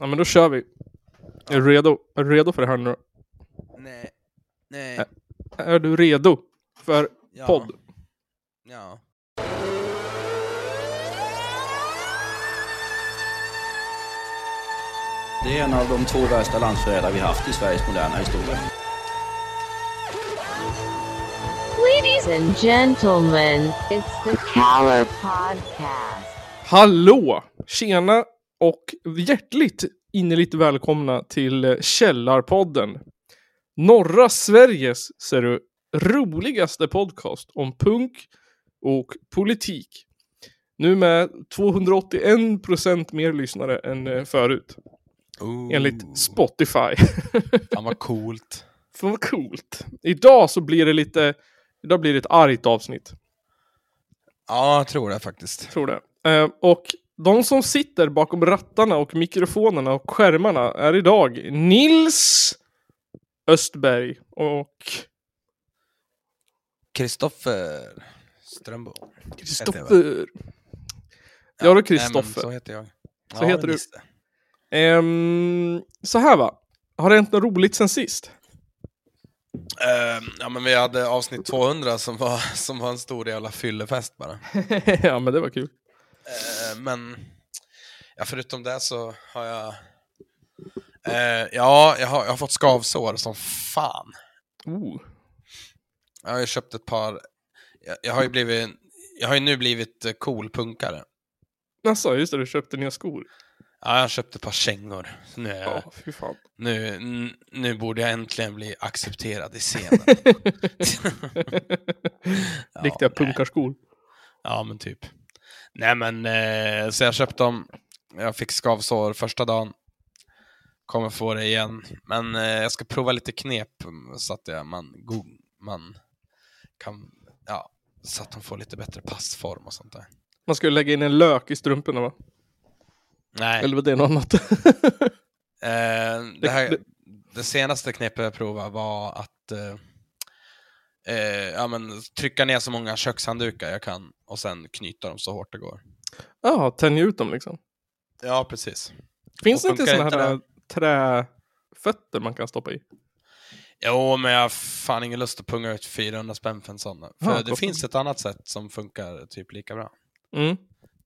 Ja men då kör vi. Är du redo? Är du redo för det här nu? Nej. Nej. Är du redo för Ja. podd? Ja. Det är en av de två värsta landsförrädare vi haft i Sveriges moderna historia. Ladies and gentlemen, it's the Caller Podcast. Hallå! Tjena och hjärtligt innerligt välkomna till Källarpodden. Norra Sveriges, ser du, roligaste podcast om punk och politik. Nu med 281% mer lyssnare än eh, förut, Ooh. enligt Spotify. Fan vad coolt. Fan vad coolt. Idag så blir det lite, idag blir det ett argt avsnitt. Ja, jag tror det faktiskt. tror det. Eh, och de som sitter bakom rattarna och mikrofonerna och skärmarna är idag Nils Östberg och Kristoffer Strömbom. Kristoffer. Ja, du Kristoffer. Så heter jag. Så heter men du. Ehm, så här va. Har det hänt något roligt sen sist? Ehm, ja, men vi hade avsnitt 200 som var, som var en stor jävla fyllefest bara. ja, men det var kul. Ehm, men ja, förutom det så har jag... Eh, ja, jag har, jag har fått skavsår som fan. Oh. Jag har ju köpt ett par... Jag, jag har ju blivit... Jag har ju nu blivit eh, cool punkare. Alltså, just det, du köpte nya skor. Ja, jag har köpt ett par kängor. Nu, är jag, fan. nu, nu borde jag äntligen bli accepterad i scenen. Ja, Riktiga punkarskor. Ja, men typ. Nej, men eh, så jag köpte dem. Jag fick skavsår första dagen. Kommer få det igen. Men eh, jag ska prova lite knep mm, så att jag, man, go, man kan, ja, så att de får lite bättre passform och sånt där. Man skulle lägga in en lök i strumporna va? Nej, Eller var det något annat? eh, det, här, det- det senaste knepet jag provade var att eh, ja, men, trycka ner så många kökshanddukar jag kan och sen knyta dem så hårt det går. Ja, tänja ut dem liksom. Ja, precis. Finns det Och inte funkar såna här inte träfötter man kan stoppa i? Jo, men jag har fan ingen lust att punga ut 400 spänn för en sån. För Ja, det finns ett annat sätt som funkar typ lika bra. Mm.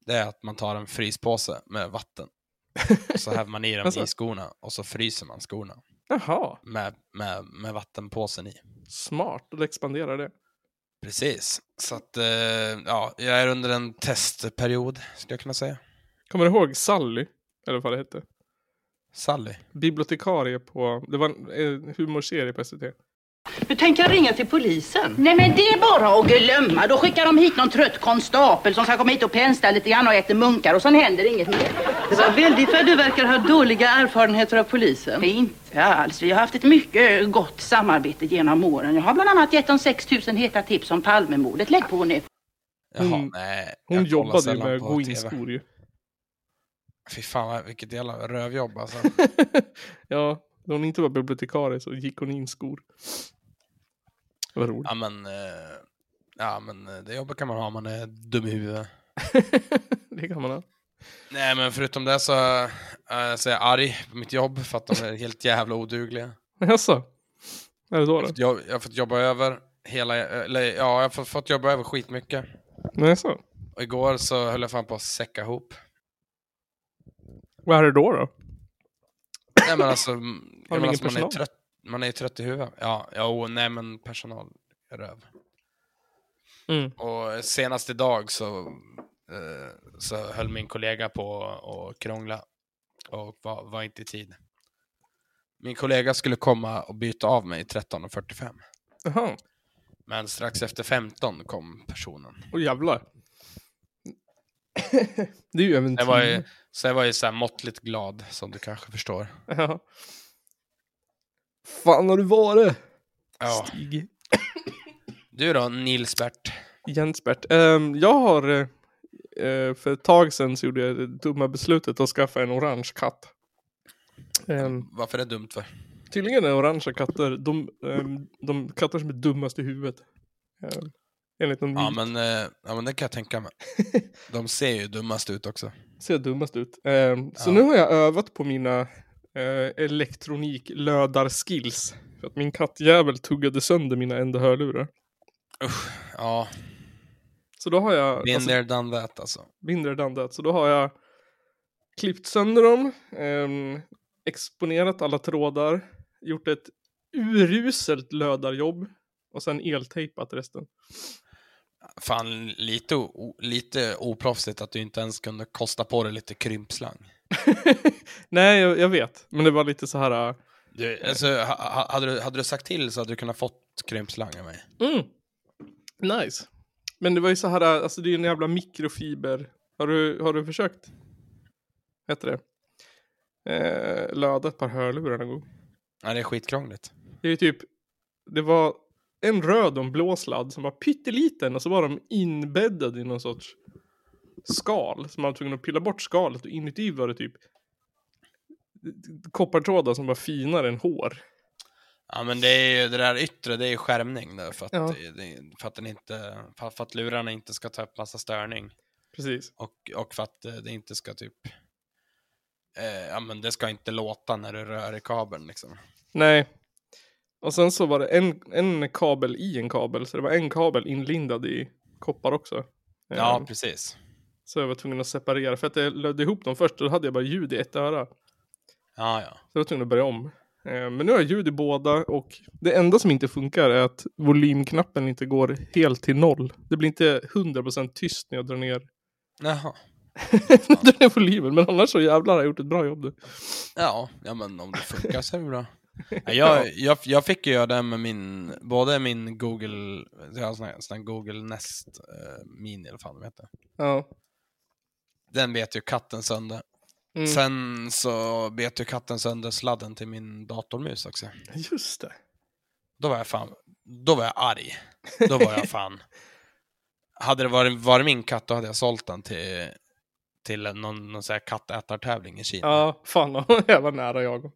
Det är att man tar en fryspåse med vatten. Och så häver man i dem Alltså. i skorna och så fryser man skorna Jaha, med, med, med vattenpåsen i. smart. Då expanderar det. Precis. Så att, eh, ja, jag är under en testperiod, skulle jag kunna säga. Kommer du ihåg Sally? Eller vad det hette? Sally. Bibliotekarie på... Det var en eh, humorserie på SVT. Du tänker ringa till polisen? Nej men det är bara att glömma. Då skickar de hit någon trött konstapel som ska komma hit och pensla lite grann och äta munkar och sen händer inget mer. Det var väldigt vad du verkar ha dåliga erfarenheter av polisen. Inte alls. Vi har haft ett mycket gott samarbete genom åren. Jag har bland annat gett dem 6000 heta tips om Palmemordet. Lägg på nu. Jaha, Hon- nej. Hon jag jobbade ju med på gå in TV. skor ju. Fy fan, vilket jävla rövjobb alltså. ja, när hon inte var bibliotekarie så gick hon in skor. Var roligt. Ja men, eh, ja men eh, det jobbet kan man ha om man är dum i huvudet. det kan man ha. Nej men förutom det så, eh, så är jag arg på mitt jobb för att de är helt jävla odugliga. Jaså? Är det då då? Jag, jag har fått jobba över hela, eller ja, jag har fått, fått jobba över skitmycket. Nej, så. Och igår så höll jag fan på att säcka ihop. Vad är det då då? Nej men alltså, jag menar, alltså man, är personal? trött, man är ju trött i huvudet. Ja, ja och, nej men personal röv. Mm. Och senast idag så, eh, så höll min kollega på att krångla och var, var inte i tid. Min kollega skulle komma och byta av mig 13.45. Jaha. Men strax efter 15 kom personen. Åh jävlar. det är ju även Jag var ju, så jag var ju så här måttligt glad, som du kanske förstår. Ja. Fan har du varit? Ja. Stig. Du då, Nilsbert? Jensbert. Ehm, jag har eh, för ett tag sedan så gjorde jag det dumma beslutet att skaffa en orange katt. Ehm, Varför är det dumt för? tydligen är orangea katter de, ehm, de katter som är dummast i huvudet. Ehm, enligt någon Ja myt. men, eh, ja men det kan jag tänka mig. De ser ju dummast ut också. Ser dummast ut. Ehm, så Ja. nu har jag övat på mina eh, elektroniklödarskills. För att min kattjävel tuggade sönder mina enda hörlurar. Usch, ja. Så då har jag... Been alltså, there, done that alltså. mindre än det. Så då har jag klippt sönder dem, ehm, exponerat alla trådar, gjort ett uruselt lödarjobb och sen eltejpat resten. Fan, lite, lite oproffsigt att du inte ens kunde kosta på dig lite krympslang. Nej, jag, jag vet. Men det var lite så här... äh, Du, alltså, ha, ha- hade, du, hade du sagt till så hade du kunnat fått krympslang av mig. Mm. Nice. Men det var ju så här, äh, alltså det är ju en jävla mikrofiber. Har du, har du försökt? Heter det? Eh, löda ett par hörlurar någon gång. Ja, det är skitkrångligt. Det är ju typ, det var en röd och en blå sladd som var pytteliten och så var de inbäddade i någon sorts skal. Så man var tvungen att pilla bort skalet och inuti var det typ koppartrådar som var finare än hår. Ja, men det är ju det där yttre, det är ju skärmning där för att, Ja. det, för att, den inte, för, att lurarna inte ska ta upp massa störning. Precis. Och, och för att eh, det inte ska typ, eh, ja men det ska inte låta när du rör i kabeln liksom. Nej. Och sen så var det en, en kabel i en kabel. Så det var en kabel inlindad i koppar också. Ja, Ehm, precis. Så jag var tvungen att separera. För att jag lödde ihop dem först. Då hade jag bara ljud i ett öra. Ja, ja. Så jag var tvungen att börja om. Eh, Men nu har jag ljud i båda och det enda som inte funkar är att volymknappen inte går helt till noll. Det blir inte 100% tyst när jag drar ner, Jaha. drar ner volymen. Men annars så jävlar har jag gjort ett bra jobb. nu. Ja, ja men om det funkar så är det bra. Ja, jag, jag, jag fick ju göra det med min, både min Google, jag har sån här, sån här Google Nest eh, Mini eller vad fan de heter. Ja. Den bet ju katten sönder. Mm. Sen så bet ju katten sönder sladden till min datormus också. Just det. Då var jag fan, då var jag arg. Då var jag fan. Hade det varit, varit min katt då hade jag sålt den till, till någon, någon sån här kattätartävling i Kina. Ja, fan jag var nära jag.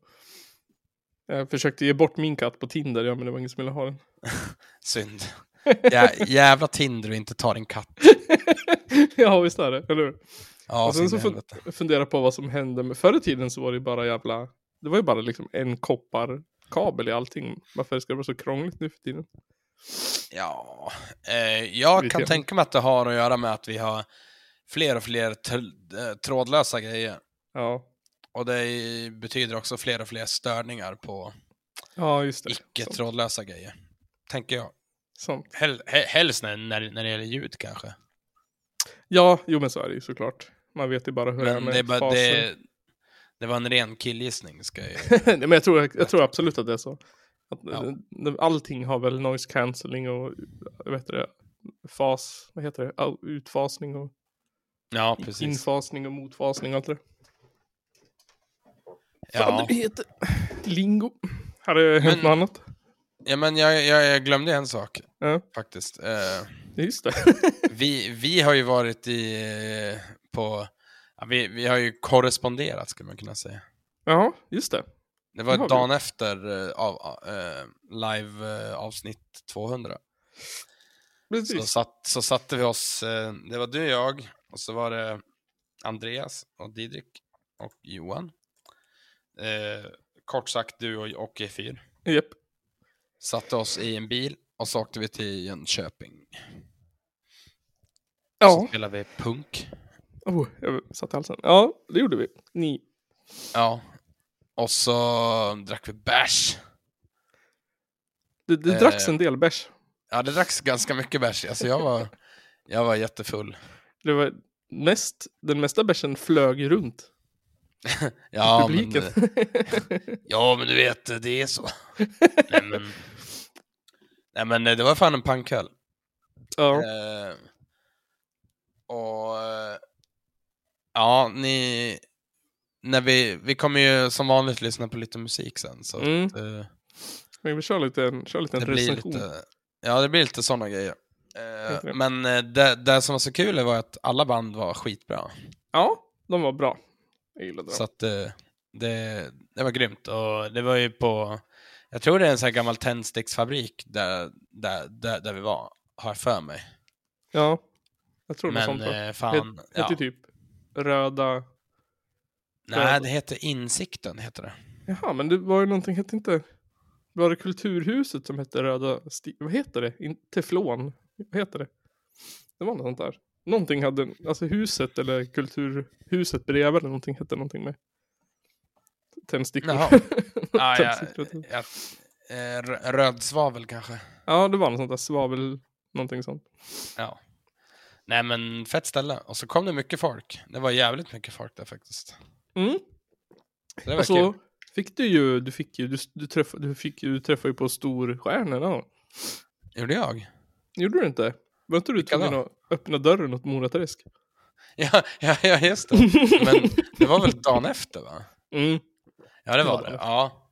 Jag försökte ge bort min katt på Tinder, ja, men det var ingen som ville ha den. Synd. Jä, jävla Tinder och inte ta din katt. ja, visst är det, eller hur? Ja, och sen så fun- jag funderar på vad som hände. med förr i tiden så var det ju bara jävla, det var ju bara liksom en kopparkabel i allting. Varför ska det vara så krångligt nu för tiden? Ja, eh, jag kan tänka mig att det har att göra med att vi har fler och fler eh, trådlösa grejer. Ja, Och det betyder också fler och fler störningar på ja icke-trådlösa grejer. Tänker jag. Sånt. Hel- he- helst när, när, när det gäller ljud kanske. Ja, jo men så är det ju såklart. Man vet ju bara hur det är Men med det, är bara, faser. det, det var en ren killgissning. Ska jag... Men jag tror, jag tror absolut att det är så. Att, Ja. det- Allting har väl noise cancelling och vad heter det, fas, vad heter det, utfasning och Ja, precis. infasning och motfasning och allt det. Ja. Fan, det heter lingo. Har det hänt något annat? ja, men jag, jag, jag glömde en sak Ja, faktiskt. Eh, just det. vi, vi har ju varit i, eh, på, ja, vi, vi har ju korresponderat skulle man kunna säga. ja, just det. Det var Det har vi dagen efter eh, av, eh, live eh, avsnitt 200. Så, Precis. satt, så satte vi oss, eh, det var du och jag, och så var det Andreas och Didrik och Johan. Kort sagt du och, och E4. Japp. Satte oss i en bil och så åkte vi till Jönköping. Så Ja, spelade vi punk. Oh, jag satt i halsen. Ja, det gjorde vi. Ni. Ja. Och så drack vi bärs. Det, det Eh. dracks en del bärs. Ja, det dracks ganska mycket bärs. Alltså jag var, jag var jättefull. Det var mest, den mesta bärsen flög runt Ja, men, publiken. ja, men du vet, det är så. Nej, men, nej, men det var fan en pankkväll. ja. Eh, och eh, ja, ni... När vi, vi kommer ju som vanligt lyssna på lite musik sen. Så Mm. att, eh, Men vi kör lite, kör lite en det recension. lite... Ja, det blir lite sådana grejer. Eh, det. men eh, det, det som var så kul var att alla band var skitbra. Ja, de var bra. Jag gillade Så dem. att eh, det, det var grymt. Och det var ju på, jag tror det är en sån här gammal tändsticksfabrik där, där, där, där vi var, har jag för mig. Ja, jag tror det Men sånt. eh, fan, hette ja. typ röda... Nej, det heter Insikten, heter det. Jaha, men det var ju någonting, hette inte... Var det Kulturhuset som hette Röda Sti... Vad heter det? In... Teflon? Vad heter det? Det var något sånt där. Någonting hade, alltså huset eller kulturhuset bredvid eller någonting hette någonting med tändstickor. Jaha. Ah, ja, ja, eh, rö- röd svavel kanske. ja, det var något sånt där svavel, någonting sånt. Ja. Nej men fett ställe. Och så kom det mycket folk. Det var jävligt mycket folk där faktiskt. Mm. Så det var Och så kul. Alltså, fick du ju, du fick ju, du, du, träffade, du, fick, du träffade ju på storstjärnorna. Gjorde jag? Gjorde du inte? Var inte du tvungen att öppna dörren åt Mora Träsk? Ja, ja, ja just det. Men det var väl dagen efter va? Mm. Ja det var det. Ja.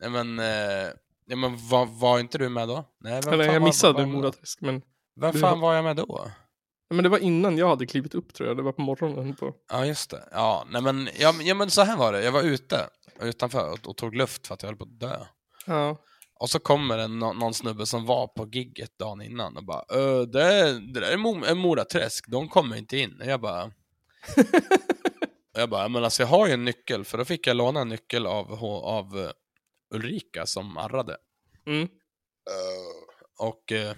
Nej men, eh, ja, men var, var inte du med då? Nej, vem Eller jag missade Mora Träsk, men, Vem fan var jag med då? Men det var innan jag hade klivit upp tror jag. Det var på morgonen. På. Ja just det. Ja, nej men, ja, ja men så här var det. Jag var ute utanför och, och tog luft för att jag höll på att dö. Ja. Och så kommer det nå- någon snubbe som var på gigget dagen innan och bara "Ö, det, är, det där är Mo- Moraträsk, de kommer inte in. Och jag bara... och jag bara, men alltså jag har ju en nyckel, för då fick jag låna en nyckel av, av eh, Ulrika som arrade. Mm. Och eh,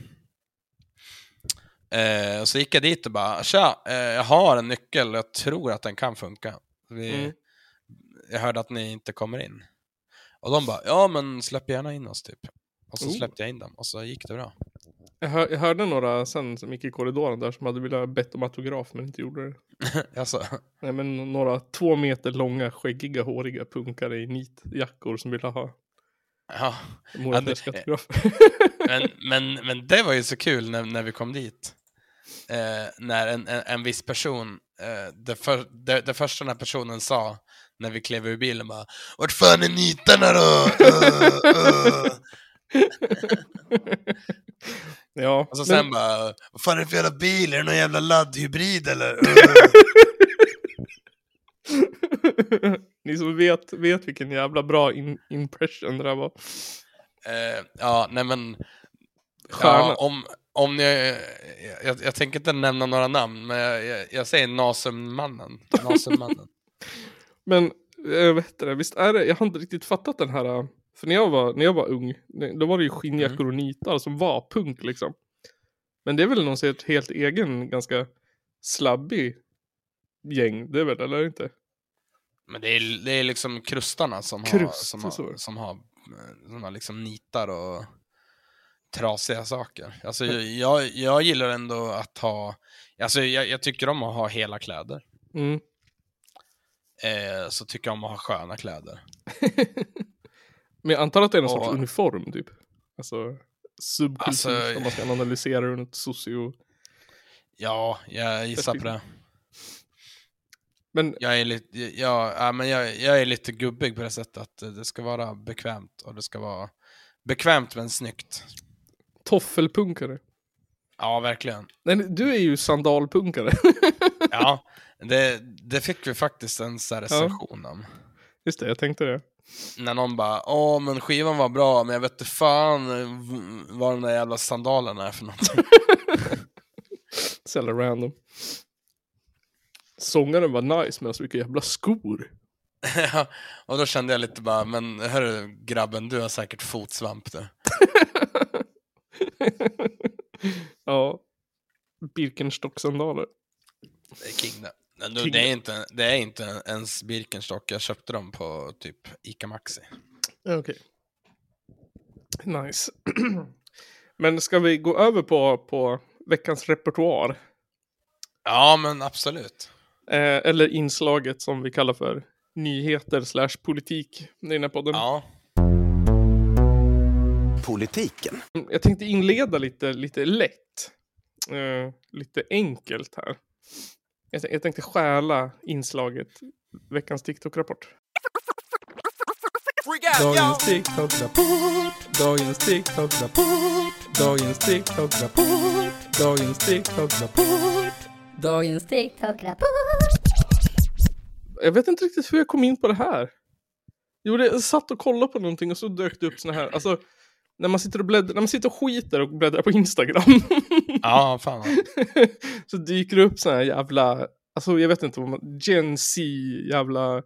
eh, så gick jag dit och bara, tja, eh, jag har en nyckel och jag tror att den kan funka. Vi, Mm. Jag hörde att ni inte kommer in. Och de bara, ja men släpp gärna in oss typ. Och så Oh. släppte jag in dem och så gick det bra. Jag, hör, jag hörde några sen som gick i korridoren där som hade velat bett om autograf men inte gjorde det. alltså, Nej men några två meter långa skäggiga håriga punkare i nitjackor som ville ha ja. Mora Ja, det- Träsk autograf. men, men, men det var ju så kul när, när vi kom dit. Eh, när en, en, en viss person, eh, det, för, det, det första den här personen sa när vi klev ur bilen bara Vart fan är nitarna då? Uh, uh. ja. Och så men- sen bara, vad fan är det för jävla bil? Är det någon jävla laddhybrid eller? Uh. Ni som vet, vet vilken jävla bra in, impression det där var. eh, ja, nej men, ja, om, om ni, jag, jag tänker inte nämna några namn, men jag, jag, jag säger Nasummannen. Nasummannen. Men, äh, vet du det, visst är det, jag har inte riktigt fattat den här, för när jag var, när jag var ung, då var det ju skinnjackor Mm. och nitar som var punk liksom. Men det är väl någon helt egen, ganska slabbig gäng, det är väl, eller inte? Men det är, det är liksom krustarna som har, Krust, som har, som har, som har liksom nitar och trasiga saker. Alltså jag, jag, jag gillar ändå att ha, alltså jag, jag tycker om att ha hela kläder. Mm. Eh, så tycker jag om att ha sköna kläder. Men jag antar att det är någon Och- sorts uniform typ. Alltså subkultur, Alltså- om man ska analysera ur ett socio... Ja, jag gissar på det. Men Jag är lite, ja, ja, men jag, jag är lite gubbig på det sättet att det ska vara bekvämt och det ska vara bekvämt men snyggt. toffelpunkare. Ja, verkligen. Nej, du är ju sandalpunkare. Ja, det, det fick vi faktiskt en recension om. Just det, jag tänkte det. När någon bara Åh men skivan var bra men jag vet inte fan vad de där jävla sandalerna är för någonting. Så jävla random. Sångaren var nice men alltså vilka jävla skor. Ja, och då kände jag lite bara, men hörru grabben du har säkert fotsvamp du. ja. Birkenstock-sandaler. Det är king det. Du, det, är inte, det är inte ens Birkenstock, jag köpte dem på typ Ica Maxi. Okej. Nice. men ska vi gå över på, på veckans repertoar? Ja men absolut. Eh, eller inslaget som vi kallar för nyheter slash politik i den här podden. Ja. Politiken. Jag tänkte inleda lite, lite lätt. Eh, lite enkelt här. Jag, jag tänkte stjäla inslaget veckans TikTok-rapport. Dagens TikTok-rapport, dagens TikTok-rapport, dagens TikTok-rapport, dagens TikTok-rapport. Dagens TikTok-rapport. Jag vet inte riktigt hur jag kom in på det här. Jo, det, jag satt och kollade på någonting och så dök det upp såna här, alltså när man sitter och bläddrar, när man sitter och skiter och bläddrar på Instagram. Ja, fan. så dyker det upp såna här jävla alltså jag vet inte vad man, Gen Z jävla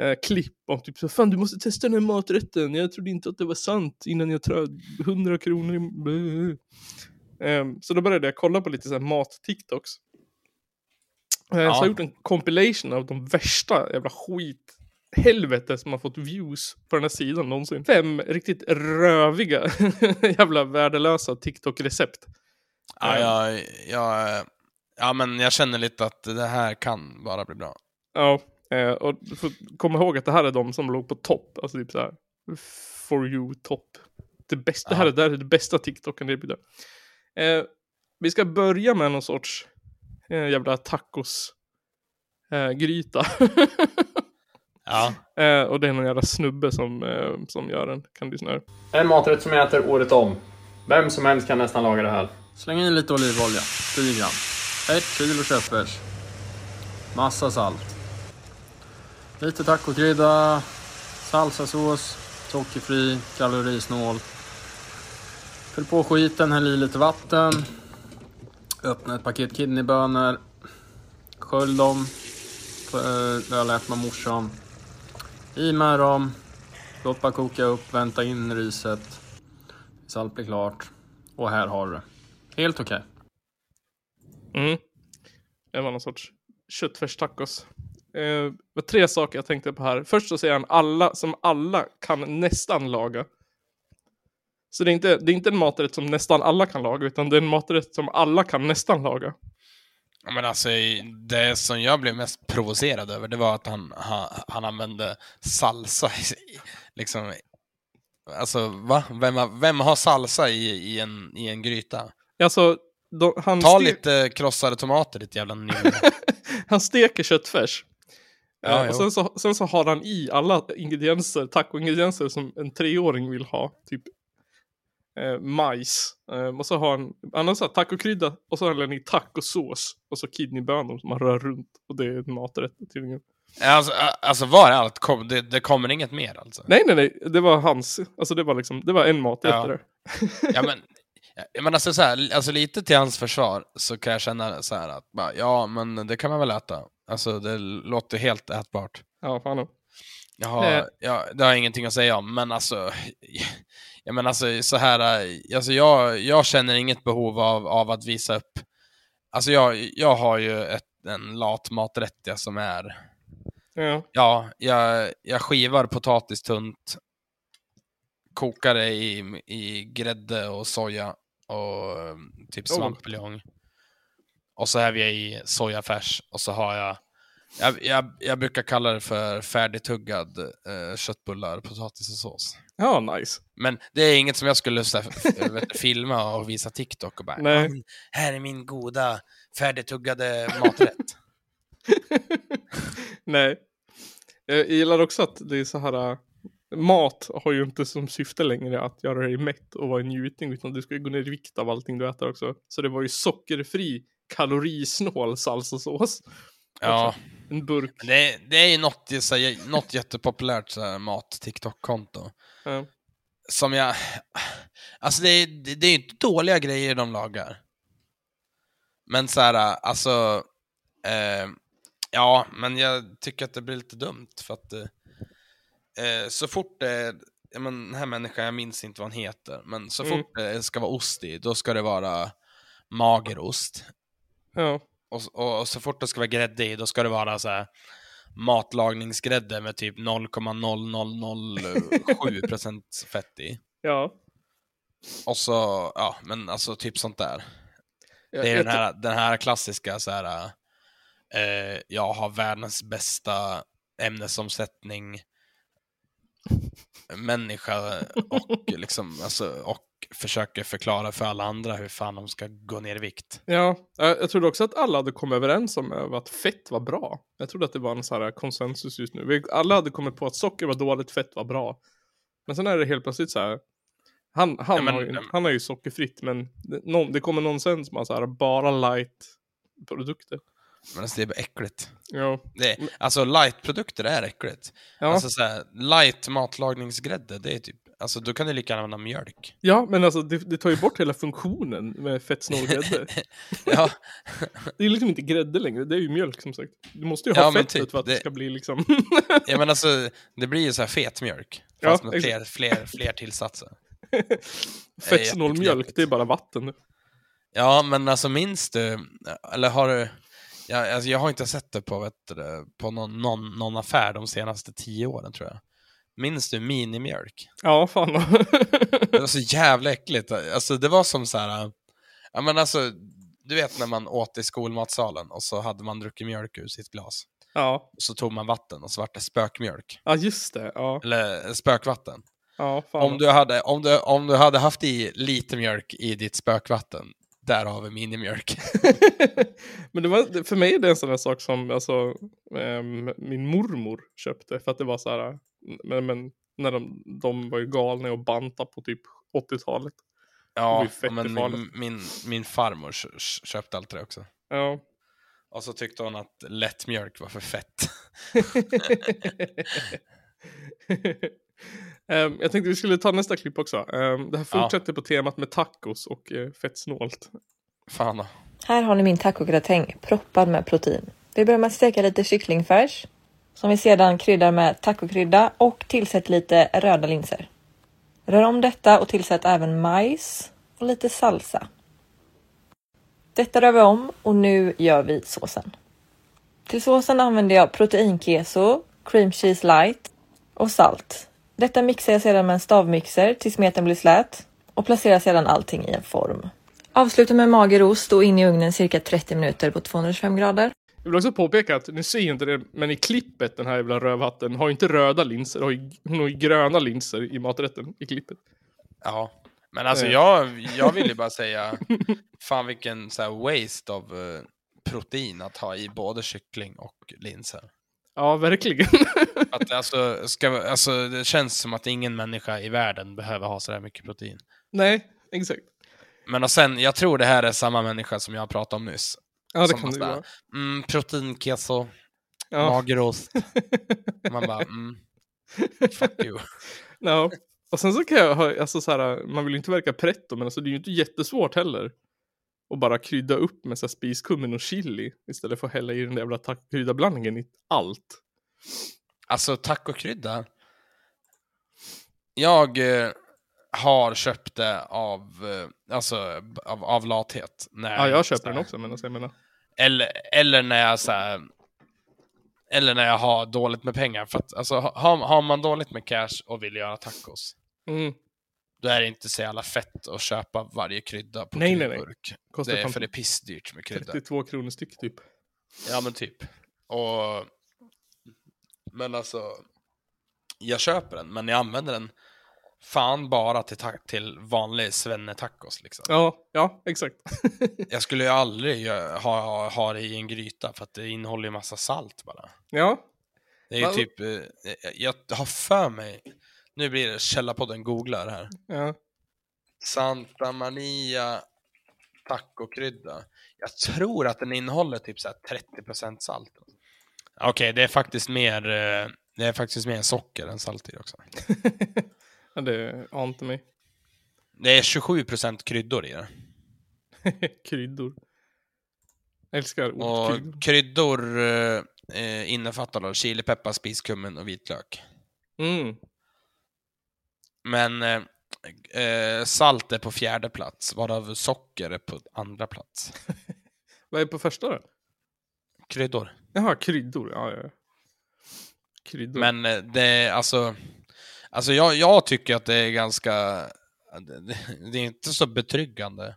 eh, klipp om typ så fan du måste testa den här maträtten, jag trodde inte att det var sant innan jag tror 100 kronor i... Ehm, så då började jag kolla på lite så här mat-tiktoks. Så jag har gjort en compilation av de värsta jävla skit helvete som har fått views på den här sidan någonsin. Fem riktigt röviga jävla värdelösa TikTok-recept. Ja, Eh, jag, jag, ja, men jag känner lite att det här kan bara bli bra. Ja, eh, och komma ihåg att det här är de som låg på topp. Alltså typ så här, for you topp. Det, bästa, är, det här är det bästa TikToken erbjuder. Eh, vi ska börja med någon sorts eh, jävla tacos eh, gryta. Ja. eh, och det är någon jävla snubbe som, eh, som gör den. Kan du snöra. En maträtt som jag äter året om. Vem som helst kan nästan laga det här. Släng in lite olivolja, 10 gram. Ett kilo köttfärs. Massa salt. Lite tacokrydda, salsasås, sockerfri, kalorisnål. Fyll på skiten, häll i lite vatten. Öppna ett paket kidneybönor. Skölj dem. Det har jag lärt mig morsan. I med dem. Låt bara koka upp, vänta in riset. Tills allt blir klart. Och här har du det. Helt okej. Mm. Det var någon sorts köttfärstacos. Eh, det var tre saker jag tänkte på här. Först så säger han alla som alla kan nästan laga. Så det är, inte, det är inte en maträtt som nästan alla kan laga, utan det är en maträtt som alla kan nästan laga. Ja, Men alltså, det som jag blev mest provocerad över, det var att han, han, han använde salsa. i- Liksom, alltså, va? Vem, vem har salsa i, i, en, i en gryta? Alltså, de, han, Ta lite krossade tomater, ditt jävla nylle. han steker köttfärs. Ja, Eh, och sen så, sen så har han i alla ingredienser, taco-ingredienser som en treåring vill ha. Typ eh, majs. Eh, och så har han, han har så här tacokrydda och så har han i tacosås. Och så kidneybönor som man rör runt. Och det är en maträtt tydligen. alltså, alltså, var är allt? Kom, det, det kommer inget mer alltså? Nej, nej, nej. Det var hans. Alltså det var liksom, det var en maträtt Ja. där. Ja, men, ja, men alltså, så här, alltså lite till hans försvar så kan jag känna så här att bara, ja, men det kan man väl äta. Alltså det låter helt ätbart. Ja, fan. Jag har, Eh. jag, det har jag ingenting att säga om, men alltså, ja, men alltså så här, äh, alltså jag, jag känner inget behov av, av att visa upp. Alltså jag, jag har ju ett, en lat maträtt ja, som är, Ja. ja, jag, jag skivar potatis tunt, kokar det i, i grädde och soja och eh, typ Oh. svampbuljong. Och så häver jag i sojafärs och så har jag jag, jag, jag brukar kalla det för färdigtuggad eh, köttbullar, potatis och sås. Ja, nice. Men det är inget som jag skulle så här, filma och visa TikTok och bara Nej. "Ja, men här är min goda färdigtuggade maträtt. Nej. Jag gillar också att det är så här. äh, Mat har ju inte som syfte längre att göra dig mätt och vara en njutning utan du ska ju gå ner i vikt av allting du äter också. Så det var ju sockerfri, kalorisnål salsasås. ja, En burk. det, det är ju något, så här, något jättepopulärt så här, mat-TikTok-konto. Ja. Som jag... Alltså det är, det är inte dåliga grejer de lagar. Men så här, alltså... Eh, ja, men jag tycker att det blir lite dumt för att... Eh, eh, så fort det... Ja, men den här människan, jag minns inte vad han heter, men så Mm. fort det ska vara ost i, då ska det vara magerost. Ja. Och, och, och så fort det ska vara grädde i, då ska det vara så här matlagningsgrädde med typ 0,0007% fett i. Ja. Och så, ja, men alltså typ sånt där. Det är den här, den här klassiska så här. Eh, jag har världens bästa ämnesomsättning människa och liksom, alltså, och försöker förklara för alla andra hur fan de ska gå ner i vikt. ja, jag jag trodde också att alla hade kommit överens om över att fett var bra. Jag trodde att det var en sån här konsensus just nu. Alla hade kommit på att socker var dåligt, fett var bra. Men sen är det helt plötsligt så här. Han, han, Ja, men- har, ju, han har ju sockerfritt men det, någon, det kommer någon sen som har så här bara light produkter. Men alltså, det är bara äckligt. Ja. Det är, alltså light-produkter är äckligt. Ja. Alltså så här, light matlagningsgrädde, det är typ, alltså då kan du lika gärna använda mjölk. Ja, men alltså det, det tar ju bort hela funktionen med fettsnål grädde. Ja, Det är liksom inte grädde längre, det är ju mjölk som sagt. Du måste ju Ja, ha men fettet typ, för att det ska bli liksom... ja men alltså det blir ju så här fet mjölk. Ja, Fast med exakt. fler, fler, fler tillsatser. Fettsnål mjölk, det är bara vatten. Ja, men alltså minns du, eller har du, jag, alltså, jag har inte sett det på, vet du, på någon, någon, någon affär de senaste tio åren tror jag. Minns du minimjölk? Ja, fan. Det var så jävla äckligt. Alltså det var som så här, ja men alltså, du vet när man åt i skolmatsalen och så hade man druckit mjölk ur sitt glas. ja. Och så tog man vatten och så vart det spökmjölk. ja, just det. Ja, Eller spökvatten. ja. Om du, hade, om, du, om du hade haft i lite mjölk i ditt spökvatten, där har vi minimjölk. Men det var, för mig är det en sån där sak som alltså, ehm, min mormor köpte. För att det var så här, men, men när de, de var ju galna och banta på typ 80-talet. Det var Ja, men min, min, min farmor kö- kö- köpte alltid det också. Ja. Och så tyckte hon att lättmjölk var för fett. Ehm, jag tänkte vi skulle ta nästa klipp också. Ehm, det här Ja. fortsätter på temat med tacos och uh, fettsnålt. Fan då. Här har ni min tacogratäng proppad med protein. Vi börjar med att steka lite kycklingfärs som vi sedan kryddar med tacokrydda och tillsätter lite röda linser. Rör om detta och tillsätt även majs och lite salsa. Detta rör vi om och nu gör vi såsen. Till såsen använder jag proteinkeso, cream cheese light och salt. Detta mixar jag sedan med en stavmixer tills smeten blir slät och placerar sedan allting i en form. Avsluta med mager ost och in i ugnen cirka 30 minuter på 225 grader. Jag vill också påpeka att, nu ser jag inte det, men i klippet den här jävla rövhatten har ju inte röda linser, har ju, hon har ju gröna linser i maträtten i klippet. Ja, men alltså Eh. jag, jag vill ju bara säga, fan vilken så här waste av eh, protein att ha i både kyckling och linser. Ja, verkligen. Att, alltså, ska, alltså, det känns som att ingen människa i världen behöver ha så där mycket protein. Nej, exakt. Men och sen, jag tror det här är samma människa som jag pratade om nyss. Ja, det Som kan det vara. Mm, proteinkeso, Ja. magerost. Man bara, mm, fuck you. Ja. Och sen så kan jag ha, alltså så här, man vill ju inte verka pretto, men alltså det är ju inte jättesvårt heller. Och bara krydda upp med så spiskummin och chili istället för att hälla i den där jävla kryddablandningen i allt. Alltså tacokrydda. Jag eh, har köpt det av, eh, alltså, av, av lathet. När Ja, jag köper den också, men alltså jag menar. Eller, eller när jag så här, Eller när jag har dåligt med pengar. För att, alltså, har, har man dåligt med cash och vill göra tacos. Mm. Då är det inte så jävla fett att köpa varje krydda på Nej, nej, nej. kryddburk. Kostar Det är för det är pissdyrt med krydda. 32 kronor styck typ. Ja men typ. Och... Men alltså... Jag köper den, men jag använder den fan bara till, till vanlig svenne-tacos liksom. Ja, ja, exakt. Jag skulle ju aldrig gö- ha, ha det i en gryta för att det innehåller ju massa salt bara. ja, Det är ju typ, eh, jag har för mig, nu blir det Källarpodden googlar här. ja. Santa Maria tacokrydda. Jag tror att den innehåller typ så här 30% salt. Okej, det är faktiskt mer eh, det är faktiskt mer socker än salt i det också. ja det ante mig. Det är 27% kryddor i det. Kryddor. Jag älskar ordet Och kryddor. kryddor eh, innefattar då chilipeppar, spiskummin och vitlök. Mm. Men eh, eh, salt är på fjärde plats, varav socker är på andra plats. Vad är på första då? Kryddor. Jaha, kryddor. Ja, ja. Kryddor. Men eh, det är alltså... Alltså jag, jag tycker att det är ganska... Det, det- det är inte så betryggande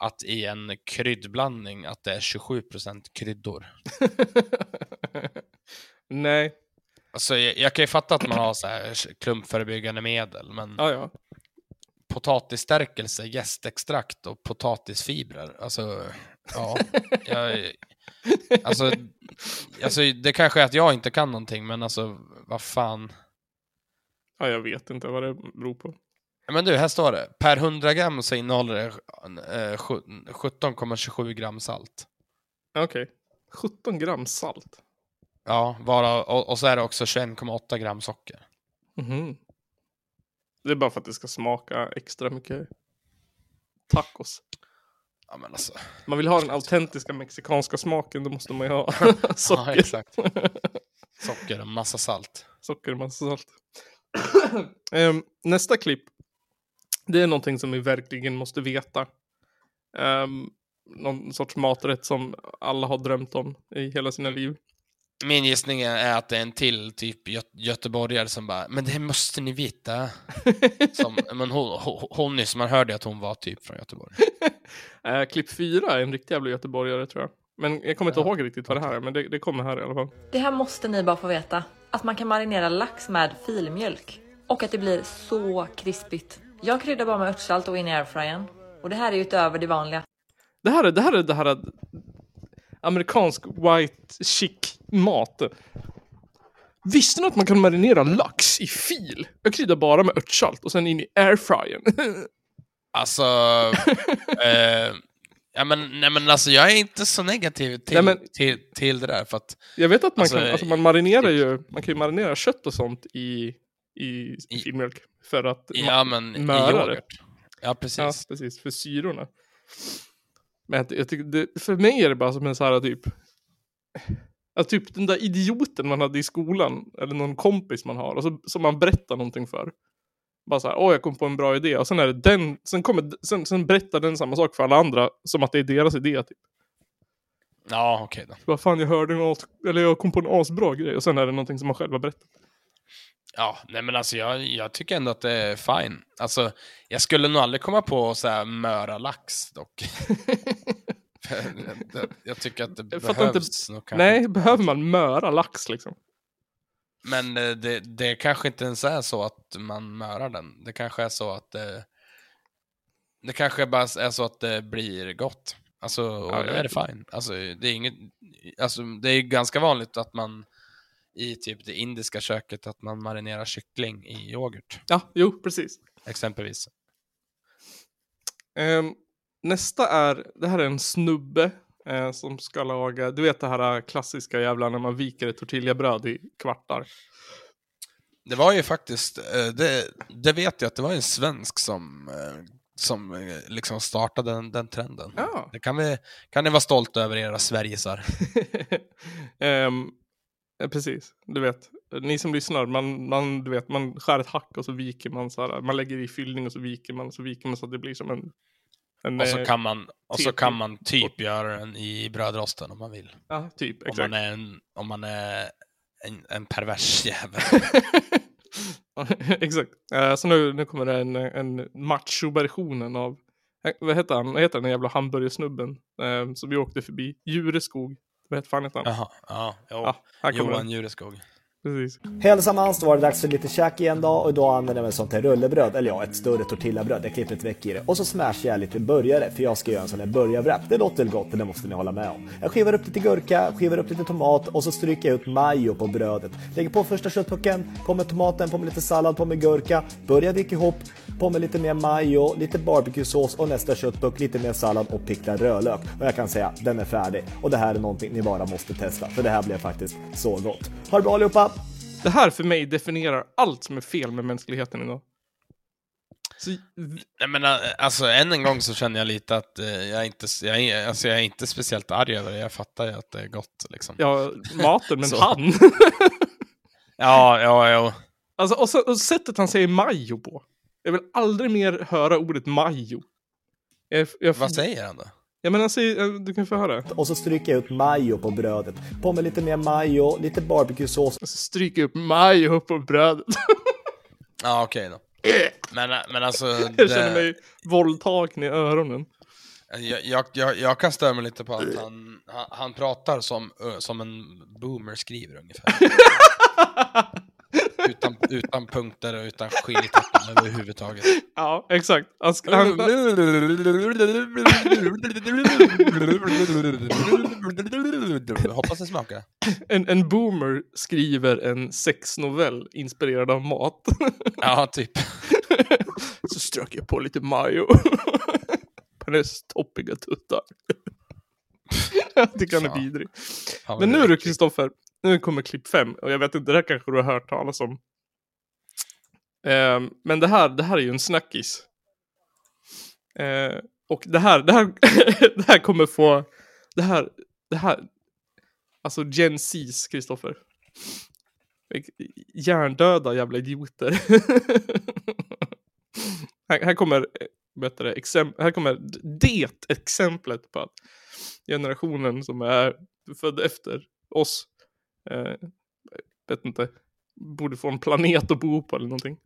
att i en kryddblandning att det är 27% kryddor. Nej. Alltså jag, jag kan ju fatta att man har så här klumpförebyggande medel, men Ja, ja. potatisstärkelse, jästextrakt och potatisfibrer, alltså ja. Jag, alltså, alltså det kanske är att jag inte kan någonting, men alltså vad fan. Ja, jag vet inte vad det beror på. Men du, här står det. Per 100 gram så innehåller det eh, sju- 17,27 gram salt. Okej. 17 gram salt. Ja, varav, och, och så är det också 21,8 gram socker. Mhm. Det är bara för att det ska smaka extra mycket tacos. Ja, men alltså. Man vill ha den autentiska mexikanska smaken, då måste man ju ha Ja, socker. exakt. Socker och massa salt. Socker och massa salt. Ehm, nästa klipp. Det är någonting som vi verkligen måste veta. Um, någon sorts maträtt som alla har drömt om i hela sina liv. Min gissning är att det är en till typ gö göteborgare som bara, men det måste ni veta. Som, men hon, hon, hon nyss, man hörde att hon var typ från Göteborg. Eh, klipp fyra är en riktig jävla göteborgare tror jag. Men jag kommer inte ihåg riktigt vad det här är, men det, det kommer här i alla fall. Det här måste ni bara få veta. Att man kan marinera lax med filmjölk. Och att det blir så krispigt. Jag kryddar bara med örtsalt och in i airfryern. Och det här är ju utöver det vanliga. Det här är det här, är det här är amerikansk white chic mat. Visste ni att man kan marinera lax i fil? Jag kryddar bara med örtsalt och sen in i airfryern. Alltså, eh, ja, men, nej, men alltså jag är inte så negativ till, Nej, men- till, till det där. För att, Jag vet att man Alltså, kan, alltså man marinerar ju, man kan ju marinera kött och sånt i, i, i filmjölk. För att ja, men möra det. Ja, precis. Ja, precis. För syrorna. Men jag, jag tycker det, för mig är det bara som en så här typ... Ja, typ den där idioten man hade i skolan, eller någon kompis man har, och så, som man berättar någonting för. Bara så här, åh jag kom på en bra idé, och sen är det den, sen, kommer, sen, sen berättar den samma sak för alla andra, som att det är deras idé. Typ. Ja, okej då. Vad fan, jag hörde något, eller jag kom på en asbra grej, och sen är det någonting som man själv har berättat. Ja, nej men alltså jag, jag tycker ändå att det är fine. Alltså, jag skulle nog aldrig komma på så här möra lax dock. jag, jag tycker att det Jag inte- behövs kanske Nej, inte. behöver man möra lax liksom? Men eh, det, det kanske inte ens är så att man mörar den. Det kanske är så att det, det kanske bara är så att det blir gott. Alltså, och Ja, då är det fine. Alltså, det är inget, alltså, det är ganska vanligt att man i typ det indiska köket att man marinerar kyckling i yoghurt, Ja, jo, precis. exempelvis. Ehm, nästa är, det här är en snubbe eh, som ska laga, du vet det här klassiska jävla när man viker ett tortillabröd i kvartar. Det var ju faktiskt, eh, det, det vet jag att det var en svensk som, eh, som eh, liksom startade den, den trenden. Ja. Det kan, vi, kan ni vara stolta över era Sverigesar. Ehm, eh, precis, du vet. Ni som lyssnar, man, man, du vet, man skär ett hack och så viker man så här, man lägger i fyllning och så viker man och så viker man så att det blir som en... en Och så eh, kan man, och så kan man typ göra den i brödrosten om man vill. Ja, typ, Om exakt. man är en, om man är en, en pervers jävel. Exakt. Eh, så nu, nu kommer det en, en macho-versionen av, eh, vad heter han, vad heter den jävla hamburgersnubben eh, som vi åkte förbi? Djureskog. Vad heter fan heter han? Jaha, ja, jo. Ja, Johan. Jureskog. Precis. Hälsamans, då var det dags för lite käk igen då och då använder jag mig sånt här rullebröd, eller ja, ett större tortillabröd. Jag klipper ett veck i det och så smashar jag lite burgare för jag ska göra en sån här burgarwrap. Det låter väl gott, det måste ni hålla med om. Jag skivar upp lite gurka, skivar upp lite tomat och så stryker jag ut majo på brödet. Lägger på första köttpucken, på med tomaten, på med lite sallad, på med gurka, börjar vika ihop, på med lite mer majo, lite barbecuesås och nästa köttpuck, lite mer sallad och picklad rödlök. Och jag kan säga, den är färdig. Och det här är någonting ni bara måste testa, för det här blev faktiskt så gott. Ha det bra allihopa! Det här för mig definierar allt som är fel med mänskligheten idag. Så, Nej, men, äh, alltså, än en gång så känner jag lite att eh, jag, är inte, jag, är, alltså, jag är inte speciellt arg över det. Jag fattar ju att det är gott. Liksom. ja, maten, men han. Ja, ja, ja. alltså, och, så, och sättet han säger majo på. Jag vill aldrig mer höra ordet majo. Jag, jag, Vad säger han då? Ja men han säger, eh, du kan få höra. Och så stryker jag ut majo på brödet. På med lite mer majo, lite barbecuesås. Och så stryker jag upp majo på brödet. Ja, okej då. Men, men alltså... jag det- känner mig våldtagen i öronen. Jag, jag, jag, jag kan störa mig lite på att han, han, han pratar som, som en boomer skriver ungefär. utan, utan punkter och utan skiljetecken överhuvudtaget. Ja, exakt. Han, Hoppas det smakar. en, en boomer skriver en sexnovell inspirerad av mat. Ja, typ. så strök jag på lite majo. på hennes toppiga tuttar. jag tycker han är vidrig. Men nu du Kristoffer, nu kommer klipp fem. Och jag vet inte, det här kanske du har hört talas om. Ehm, men det här, det här är ju en snackis. Eh, och det här, det här, det här kommer få, det här, det här, alltså Gen Z's, Kristoffer. Hjärndöda jävla idioter. här, här kommer, bättre, vet det, exemp- här kommer det exemplet på att generationen som är född efter oss, eh, vet inte, borde få en planet att bo på eller någonting.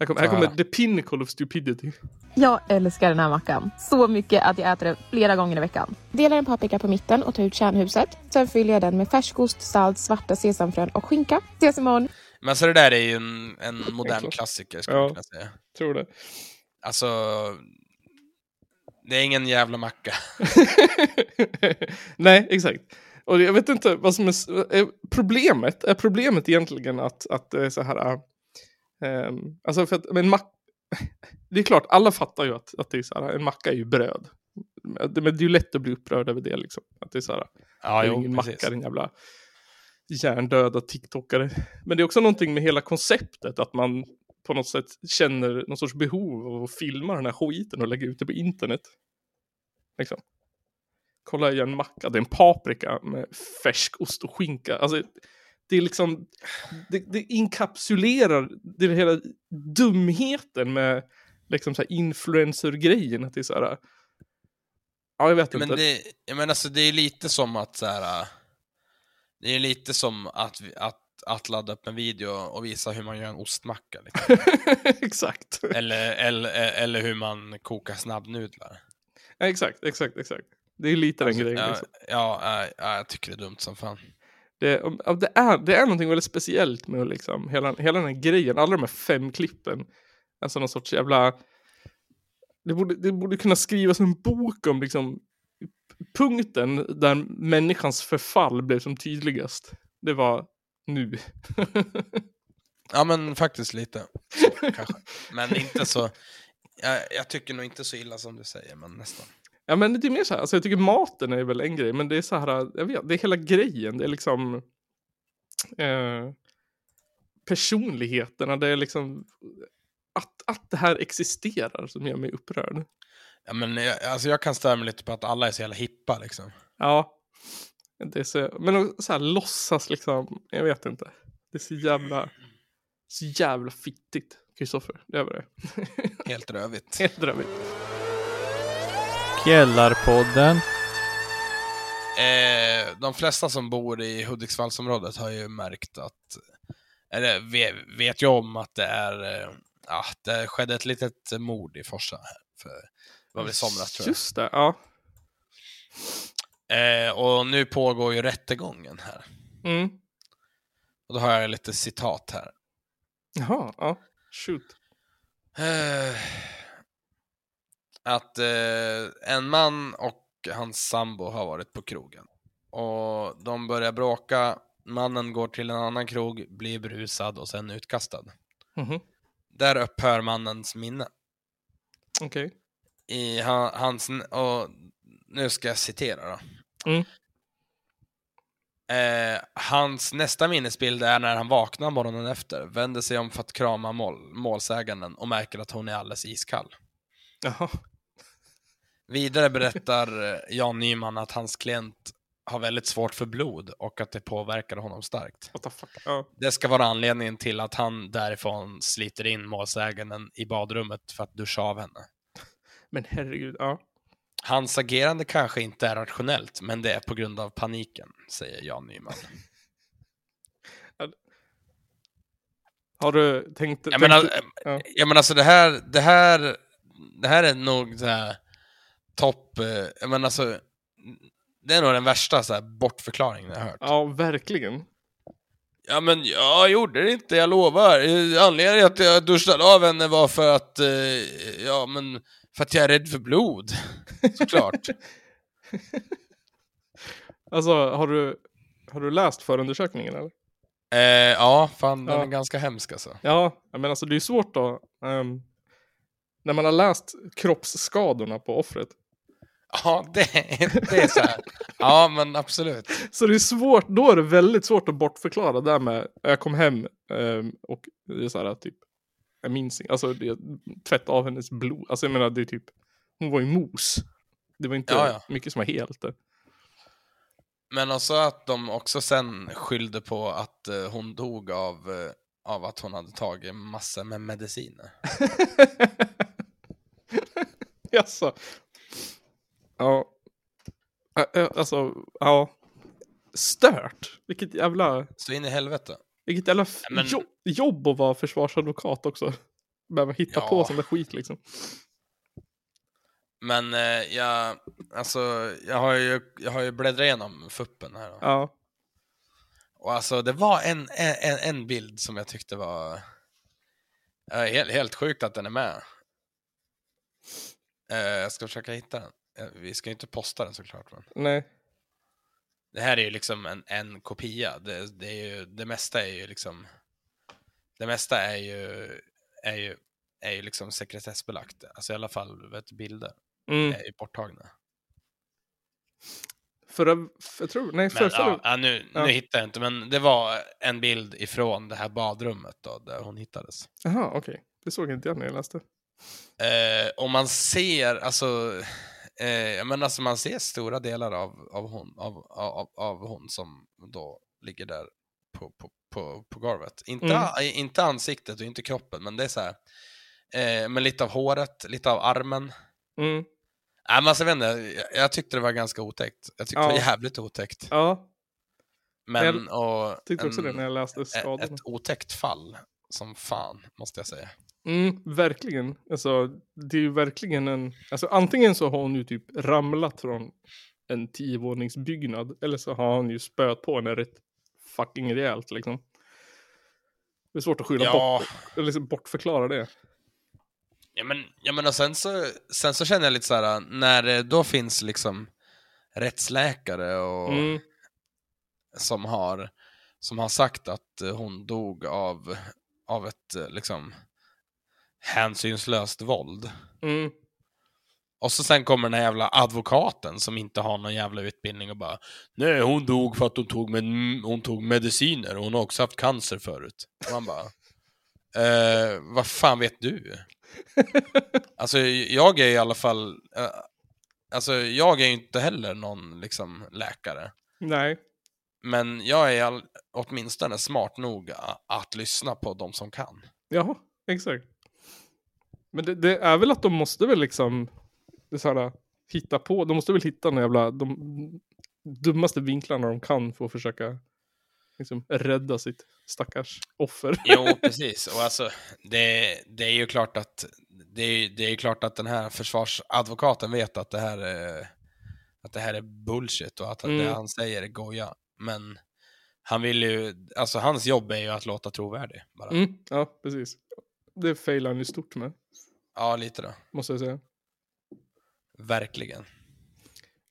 Här kommer, här kommer the pinnacle of stupidity. Jag älskar den här mackan så mycket att jag äter den flera gånger i veckan. Delar en paprika på mitten och tar ut kärnhuset. Sen fyller jag den med färskost, salt, svarta sesamfrön och skinka. Ses imorgon. Men alltså det där är ju en, en modern klassiker skulle Ja. jag kunna säga. Tror det. Alltså, det är ingen jävla macka. Nej, exakt. Och jag vet inte vad som är, är problemet. Är problemet egentligen att, att det är så här... ehm, alltså för att men mack, det är klart, alla fattar ju att, att det är så här, en macka är ju bröd. Men det är ju lätt att bli upprörd över det liksom. Att det är så här, Ja, det är jo, ingen precis. macka, din jävla hjärndöda TikTokare. Men det är också någonting med hela konceptet att man på något sätt känner någon sorts behov av att filma den här skiten och lägga ut det på internet. Liksom. Kolla jag en macka, det är en paprika med färskost och skinka. Alltså, det är liksom, det, det inkapsulerar det är hela dumheten med liksom så här influencer-grejen. Att det är så här, ja jag vet Men inte. det, menar, alltså, det är lite som att så här. Det är lite som att, att, att ladda upp en video och visa hur man gör en ostmacka. Liksom. Exakt. eller, eller, eller hur man kokar snabbnudlar. Ja, exakt, exakt, exakt. Det är lite den grejen. Ja, Liksom. ja, ja, ja, jag tycker det är dumt som fan. Det, det, är, det är någonting väldigt speciellt med liksom, hela, hela den här grejen, alla de här fem klippen. Alltså någon sorts jävla... Det borde, det borde kunna skrivas en bok om liksom, punkten där människans förfall blev som tydligast. Det var nu. Ja men faktiskt lite. Så, kanske. Men inte så. Jag, jag tycker nog inte så illa som du säger, men nästan. Ja men det är mer så här, alltså jag tycker maten är väl en grej, men det är så här, jag vet, det är hela grejen, det är liksom eh, personligheterna, det är liksom att, att det här existerar som gör mig upprörd. Ja, men jag, alltså jag kan störa mig lite på att alla är så jävla hippa liksom. Ja, det är så, men så här låtsas liksom, jag vet inte. Det är så jävla, så jävla fittigt, Kristoffer, det är det. Helt rövigt. Helt rövigt. Källarpodden. Eh, de flesta som bor i Hudiksvallsområdet har ju märkt att, eller vet, ju om att det är, eh, ja, det skedde ett litet mord i Forsa här för, det var väl i somras tror jag. Just det, ja. Eh, och nu pågår ju rättegången här. Mm. Och då har jag lite citat här. Jaha, ja. Shoot. Eh, att eh, en man och hans sambo har varit på krogen. Och de börjar bråka. Mannen går till en annan krog, blir brusad och sen utkastad. Mhm. Där upphör mannens minne. Okej. I hans... Och nu ska jag citera då. Mm. Eh, hans nästa minnesbild är när han vaknar morgonen efter, vänder sig om för att krama mål, målsäganden och märker att hon är alldeles iskall. Jaha. Vidare berättar eh, Jan Nyman att hans klient har väldigt svårt för blod och att det påverkar honom starkt. Ja. Det ska vara anledningen till att han därifrån sliter in målsäganden i badrummet för att duscha av henne. Men herregud, ja. Hans agerande kanske inte är rationellt, men det är på grund av paniken, säger Jan Nyman. Har du tänkt... Jag menar, tänkt- ja. jag menar alltså det här, det här, det här är nog så här topp, eh, menar alltså, det är nog den värsta så här bortförklaringen jag har hört. ja, verkligen. Ja men jag gjorde det inte, jag lovar. Eh, Anledningen till att jag duschade av henne var för att, eh, ja men, för att jag är rädd för blod. Såklart. Alltså, har du, har du läst förundersökningen eller? eh, ja, fan den Ja. är ganska hemsk alltså. Ja, men alltså det är svårt då. ehm, när man har läst kroppsskadorna på offret. Ja, det, det är så här. Ja, men absolut. Så det är svårt, då är det väldigt svårt att bortförklara det där med, jag kom hem ehm, och det är så här typ, Jag minns inte. Alltså det, tvätta av hennes blod. Alltså jag menar det är typ. Hon var ju mos. Det var inte Ja, ja. mycket som var helt där. Men också att de också sen skyllde på att eh, hon dog av, eh, av att hon hade tagit massor med mediciner. Jaså? Ja. Alltså, ja. Stört. Vilket jävla, Så in i helvete. vilket jävla men- jo- jobb att vara försvarsadvokat också. Behöva hitta Ja. på sån där skit liksom. Men eh, jag, alltså, jag har ju, jag har ju bläddrat igenom fuppen här. Då. Ja. Och alltså det var en, en, en bild som jag tyckte var eh, helt, helt sjukt att den är med. Eh, jag ska försöka hitta den. Eh, Vi ska ju inte posta den såklart. Men Nej. det här är ju liksom en, en kopia. Det, det, är ju, det mesta är ju liksom Det mesta är ju, är ju, är ju liksom sekretessbelagt. Alltså i alla fall vet, bilder Mm. är ju borttagna. Förra, för, jag tror, nej Men, förra, ja, nu, ja. nu hittar jag inte, men det var en bild ifrån det här badrummet då, där hon hittades. Jaha, okej. Det såg inte jag när jag läste. Eh, och man ser, alltså, eh, men alltså man ser stora delar av, av, hon, av, av, av hon som då ligger där på, på, på, på golvet. Inte, Mm. inte ansiktet och inte kroppen, men det är så här, eh, men lite av håret, lite av armen. Mm. Nej, men alltså, jag, inte, jag, jag tyckte det var ganska otäckt. Jag tyckte det var Ja. jävligt otäckt. Ja, Men, och, tyckte också en- det när jag läste skadorna. ett otäckt fall som fan, måste jag säga. Mm, verkligen. Alltså, det är ju verkligen en... Alltså, antingen så har hon ju typ ramlat från en tiovåningsbyggnad. Eller så har hon ju spöat på henne rätt fucking rejält liksom. Det är svårt att skylla Ja. bort, eller liksom bortförklara det. Ja men, ja, men och sen, så, sen så känner jag lite så här, när det då finns liksom rättsläkare och Mm. som, har, som har sagt att hon dog av, av ett liksom hänsynslöst våld. Mm. Och så sen kommer den här jävla advokaten som inte har någon jävla utbildning och bara Nej, hon dog för att hon tog, med, hon tog mediciner och hon har också haft cancer förut. Och man bara eh, Vad fan vet du? alltså jag är i alla fall eh, Alltså jag är ju inte heller någon liksom läkare. Nej. Men jag är all, åtminstone smart nog att lyssna på de som kan. Jaha, exakt. Men det, det är väl att de måste väl liksom det så här, hitta på, de måste väl hitta några jävla, de dummaste vinklarna de kan för att försöka liksom rädda sitt stackars offer. Jo, precis. Och alltså, det, det är ju klart att det är, det är klart att den här försvarsadvokaten vet att det här är, att det här är bullshit och att Mm. det han säger är goja. Men han vill ju, alltså hans jobb är ju att låta trovärdig. Bara. Mm, ja, precis. Det failar han ju stort med, Ja, lite då. måste jag säga. Verkligen.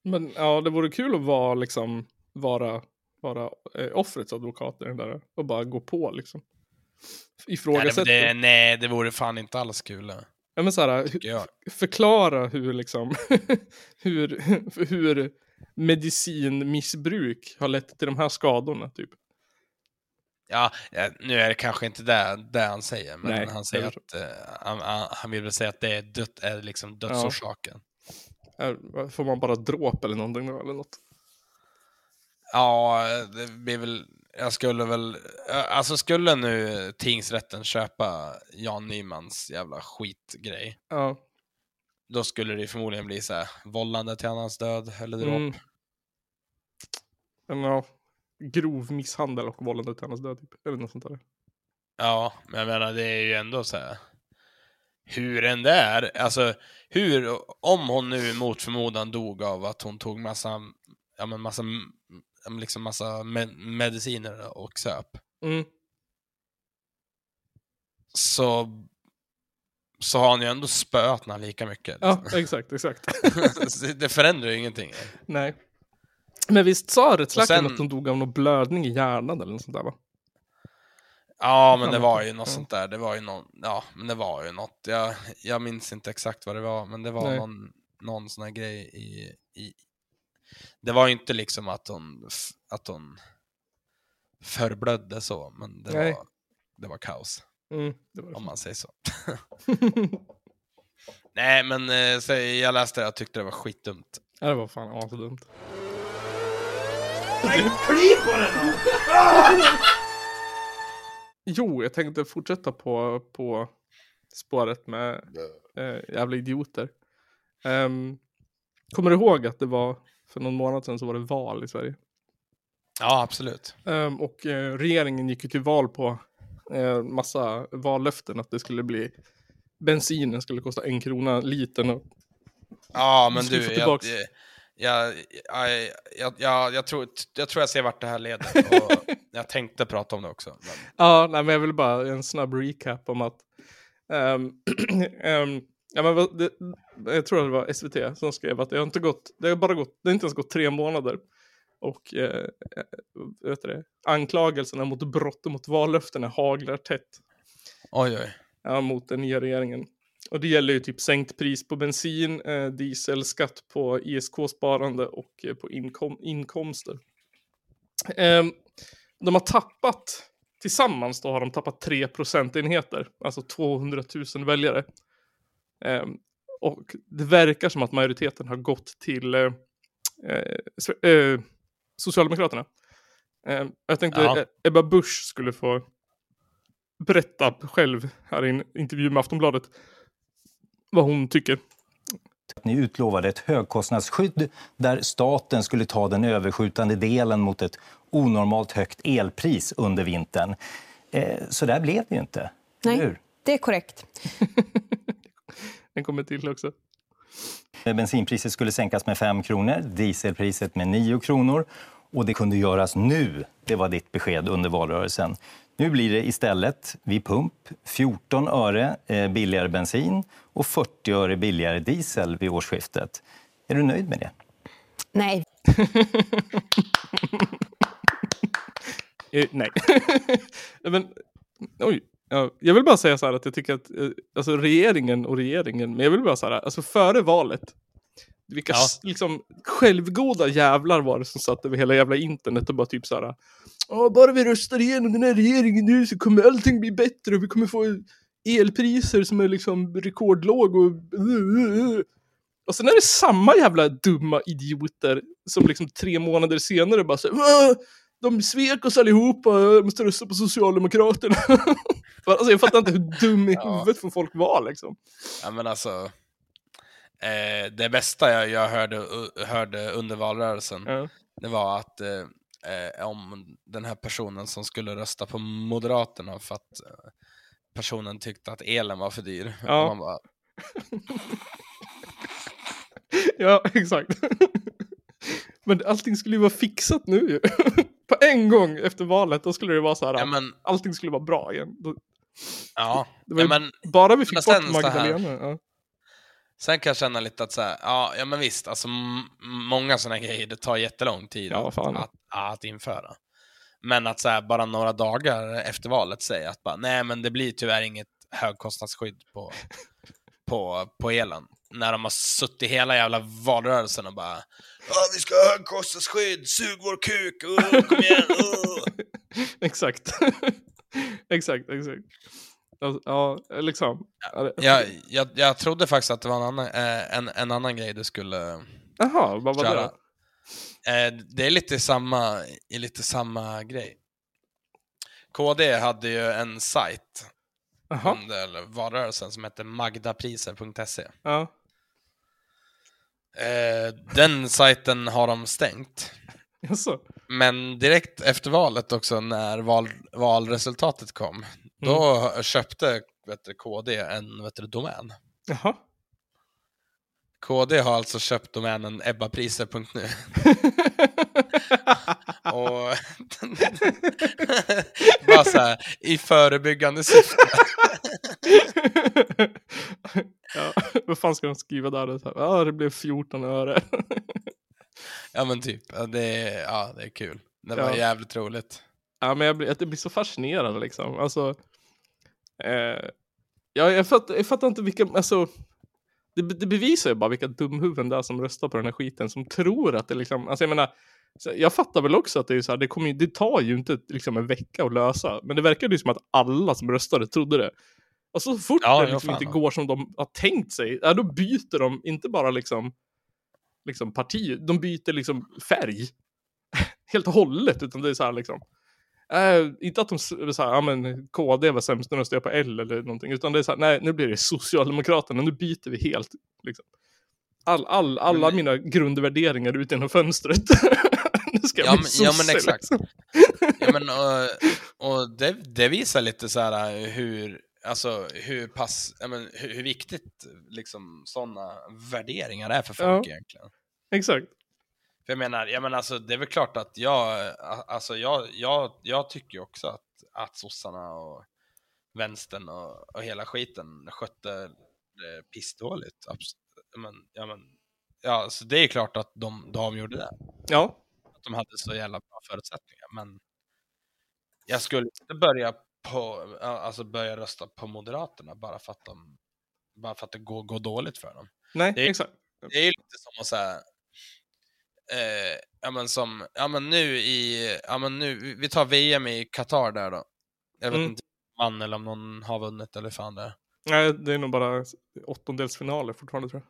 Men ja, det vore kul att vara liksom, vara, vara eh, offrets advokat i den där och bara gå på liksom. Nej, det, Ifrågasätta. nej, det vore fan inte alls kul. Ja men Tycker jag. förklara hur liksom, hur, hur medicinmissbruk har lett till de här skadorna typ. Ja, ja, nu är det kanske inte det, det han säger, men Nej, han säger att eh, han, han, vill väl säga att det är, dött, är liksom dödsorsaken. Är, får man bara dråp eller någonting då eller något? Ja, det blir väl... Jag skulle väl... Alltså skulle nu tingsrätten köpa Jan Nymans jävla skitgrej, Ja. då skulle det förmodligen bli så här vållande till annans död eller dråp. Mm. Ja, grov misshandel och vållande till annans död typ. Eller något sånt där. Ja, men jag menar det är ju ändå så här. Hur än det är, alltså hur, om hon nu mot förmodan dog av att hon tog massa, ja men massa, men liksom massa me- mediciner och söp. Mm. så, så har han ju ändå spöat lika mycket. Ja, exakt, exakt. Det förändrar ju ingenting. Nej. Men visst sa rättsläkaren sen- att hon dog av någon blödning i hjärnan eller något sånt där va? Ja, men det var ju något Ja. sånt där. Det var ju någon, ja, men det var ju något. Jag, jag minns inte exakt vad det var, men det var Nej. någon, någon sån här grej i, i... Det var ju inte liksom att hon, att hon förblödde så, men det Nej. var, det var kaos. Mm, det var det. Om man säger så. Nej, men eh, så jag läste det och tyckte det var skitdumt. Ja, det var fan asdumt. Jo, jag tänkte fortsätta på, på spåret med äh, jävla idioter. Ehm, kommer du ihåg att det var för någon månad sedan så var det val i Sverige? Ja, absolut. Ehm, och eh, regeringen gick ju till val på eh, massa vallöften att det skulle bli bensinen skulle kosta en krona litern. Och Ja, men du, jag, tillbaks- jag, jag, jag, jag, jag, tror, jag tror jag ser vart det här leder. Och jag tänkte prata om det också. Men... Ja, nej, men jag vill bara en snabb recap om att ehm, ehm, ja, men det, jag tror att det var SVT som skrev att det har inte gått, det har bara gått, det har inte ens gått tre månader och eh, eh, vet det, anklagelserna mot brott och mot vallöftena haglar tätt Oj, oj. ja, mot den nya regeringen. Och det gäller ju typ sänkt pris på bensin, eh, diesel, skatt på ISK-sparande och eh, på inkom inkomster. Ehm, de har tappat, tillsammans då har de tappat 3 procentenheter, alltså 200 000 väljare. Ehm, och det verkar som att majoriteten har gått till eh, eh, eh, Socialdemokraterna. Ehm, jag tänkte Ja. eh, Ebba Busch skulle få berätta själv här i en intervju med Aftonbladet vad hon tycker. Ni utlovade ett högkostnadsskydd där staten skulle ta den överskjutande delen mot ett onormalt högt elpris under vintern. Eh, så där blev det ju inte. Nej. hur? Det är korrekt. Den kommer till också. Eh, Bensinpriset skulle sänkas med 5 kronor, dieselpriset med 9 kronor. Och det kunde göras nu. Det var ditt besked under valrörelsen. Nu blir det istället vid pump 14 öre eh, billigare bensin och 40 öre billigare diesel vid årsskiftet. Är du nöjd med det? Nej. Eh, nej. men, oj. Ja, jag vill bara säga så här att jag tycker att eh, alltså regeringen och regeringen, men jag vill bara säga alltså före valet, vilka Ja. liksom självgoda jävlar var det som satt över hela jävla internet och bara typ så här. "Ja, bara vi röstar igenom den här regeringen nu så kommer allting bli bättre och vi kommer få elpriser som är liksom rekordlåg och och sen är det samma jävla dumma idioter som liksom tre månader senare bara säger "Åh, de svek oss allihopa, jag måste rösta på Socialdemokraterna. alltså, jag fattar inte hur dum i Ja. huvudet folk vara liksom. Ja, men alltså, eh, det bästa jag, jag hörde, hörde under valrörelsen, det var att eh, eh, om den här personen som skulle rösta på Moderaterna för att eh, personen tyckte att elen var för dyr. Ja. Bara, ja, exakt. Men allting skulle ju vara fixat nu ju. På en gång efter valet, då skulle det vara så här. Ja, men- Allting skulle vara bra igen. Då, ja, det var ja men, bara vi fick bort så här- Magdalena. Ja. Sen kan jag känna lite att så här, ja, ja men visst, alltså många sådana grejer, det tar jättelång tid Ja, fan. att, att införa. Men att så här, bara några dagar efter valet säga att bara, nej men det blir tyvärr inget högkostnadsskydd på, på, på elen. När de har suttit hela jävla valrörelsen och bara, ja vi ska ha högkostnadsskydd, sug vår kuk, oh, kom igen, oh. exakt. exakt, exakt. Alltså, ja, liksom. Ja, det- jag, jag, jag trodde faktiskt att det var en annan, eh, en, en annan grej du skulle Jaha, vad var det? köra. då? Eh, det är lite samma, lite samma grej. KD hade ju en sajt Jaha. under valrörelsen som hette magdapriser.se. Ja. Eh, den sajten har de stängt. Jaså? Men direkt efter valet också, när val, valresultatet kom, då köpte vet du, KD en vet du, domän. Jaha. KD har alltså köpt domänen ebbapriser.nu. och bara så här, i förebyggande syfte. ja, vad fan ska de skriva där? Här, Ja, det blev 14 öre. ja men typ, det är, ja, det är kul. Det var Ja. jävligt roligt. Ja, men jag blir, jag blir så fascinerad liksom. Alltså, eh, ja, jag, fattar, jag fattar inte vilka, alltså, det, det bevisar ju bara vilka dumhuvuden det är som röstar på den här skiten, som tror att det liksom, alltså jag menar, jag fattar väl också att det är så här, det, kommer, det tar ju inte liksom en vecka att lösa. Men det verkar ju som att alla som röstade trodde det. Och så fort Ja, det liksom inte går som de har tänkt sig, ja, då byter de inte bara liksom, liksom parti, de byter liksom färg. Helt och hållet, utan det är så här liksom. Eh, inte att de så här, ja men KD var sämst, nu röstar jag på L eller någonting, utan det är så här, nej nu blir det Socialdemokraterna, nu byter vi helt. Liksom. All, all, alla mina grundvärderingar ut genom fönstret. nu ska jag Ja, bli men, ja men sosse, exakt. liksom. Ja, men, och och det, det visar lite så här hur, alltså, hur pass, ja, men, hur, hur viktigt liksom sådana värderingar är för folk Ja. egentligen. Exakt. För jag menar, jag menar alltså, det är väl klart att jag, alltså jag, jag, jag tycker också att, att sossarna och vänstern och, och hela skiten skötte det pissdåligt. Abs- Men, ja, men, ja, så det är klart att de, de gjorde det. Ja. Att de hade så jävla bra förutsättningar. Men jag skulle inte börja på, alltså börja rösta på Moderaterna bara för att de, bara för att det går, går dåligt för dem. Nej, det är, exakt. Det är ju lite som att säga, eh, ja men som, ja men nu i, ja men nu, vi tar VM i Qatar där då. Jag vet Mm. inte om man eller om någon har vunnit eller fan det. Nej, det är nog bara åttondelsfinaler fortfarande tror jag.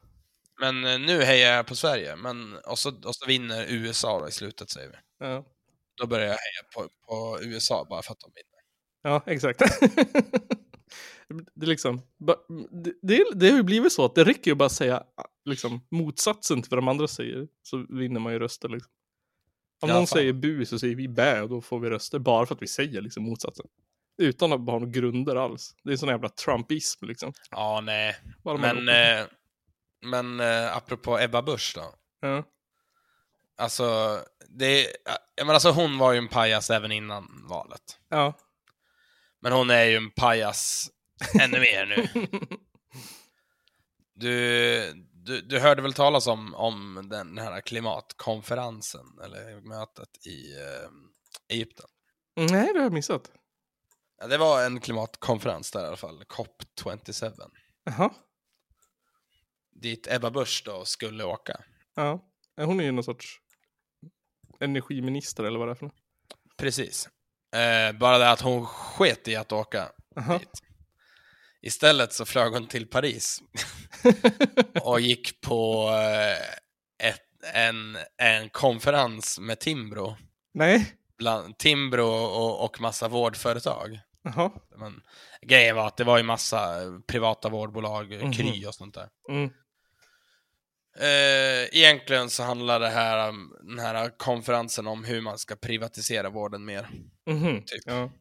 Men eh, nu hejar jag på Sverige, men, och, så, och så vinner USA då i slutet säger vi. Ja, Då börjar jag heja på, på USA bara för att de vinner. ja exakt. det liksom, det, det, det har ju blivit så att det räcker ju bara att säga liksom, motsatsen till vad de andra säger, så vinner man ju röster liksom. Om Ja, någon fan. säger bu så säger vi bä och då får vi röster bara för att vi säger liksom motsatsen. Utan att ha några grunder alls. Det är sån jävla trumpism liksom. Ja, nej. Bara Men, eh, men eh, apropå Ebba Busch då. Ja. Alltså, det, menar, alltså, hon var ju en pajas även innan valet. Ja. Men hon är ju en pajas ännu mer nu. Du, du, du hörde väl talas om, om den här klimatkonferensen, eller mötet i eh, Egypten? Nej, det har jag missat. Ja, det var en klimatkonferens där i alla fall, COP27. Jaha. Dit Ebba Busch då skulle åka. Ja. Hon är ju någon sorts energiminister eller vad det är för något. Precis. Eh, bara det att hon sket i att åka Aha. dit. Istället så flög hon till Paris och gick på eh, ett, en, en konferens med Timbro. Nej. Bland, Timbro och, och massa vårdföretag. Jaha. Men, grejen var att det var ju massa privata vårdbolag, Mhm. Kry och sånt där. Mm. Eh, egentligen så handlar det här, den här konferensen om hur man ska privatisera vården mer. Mhm. Typ. Ja.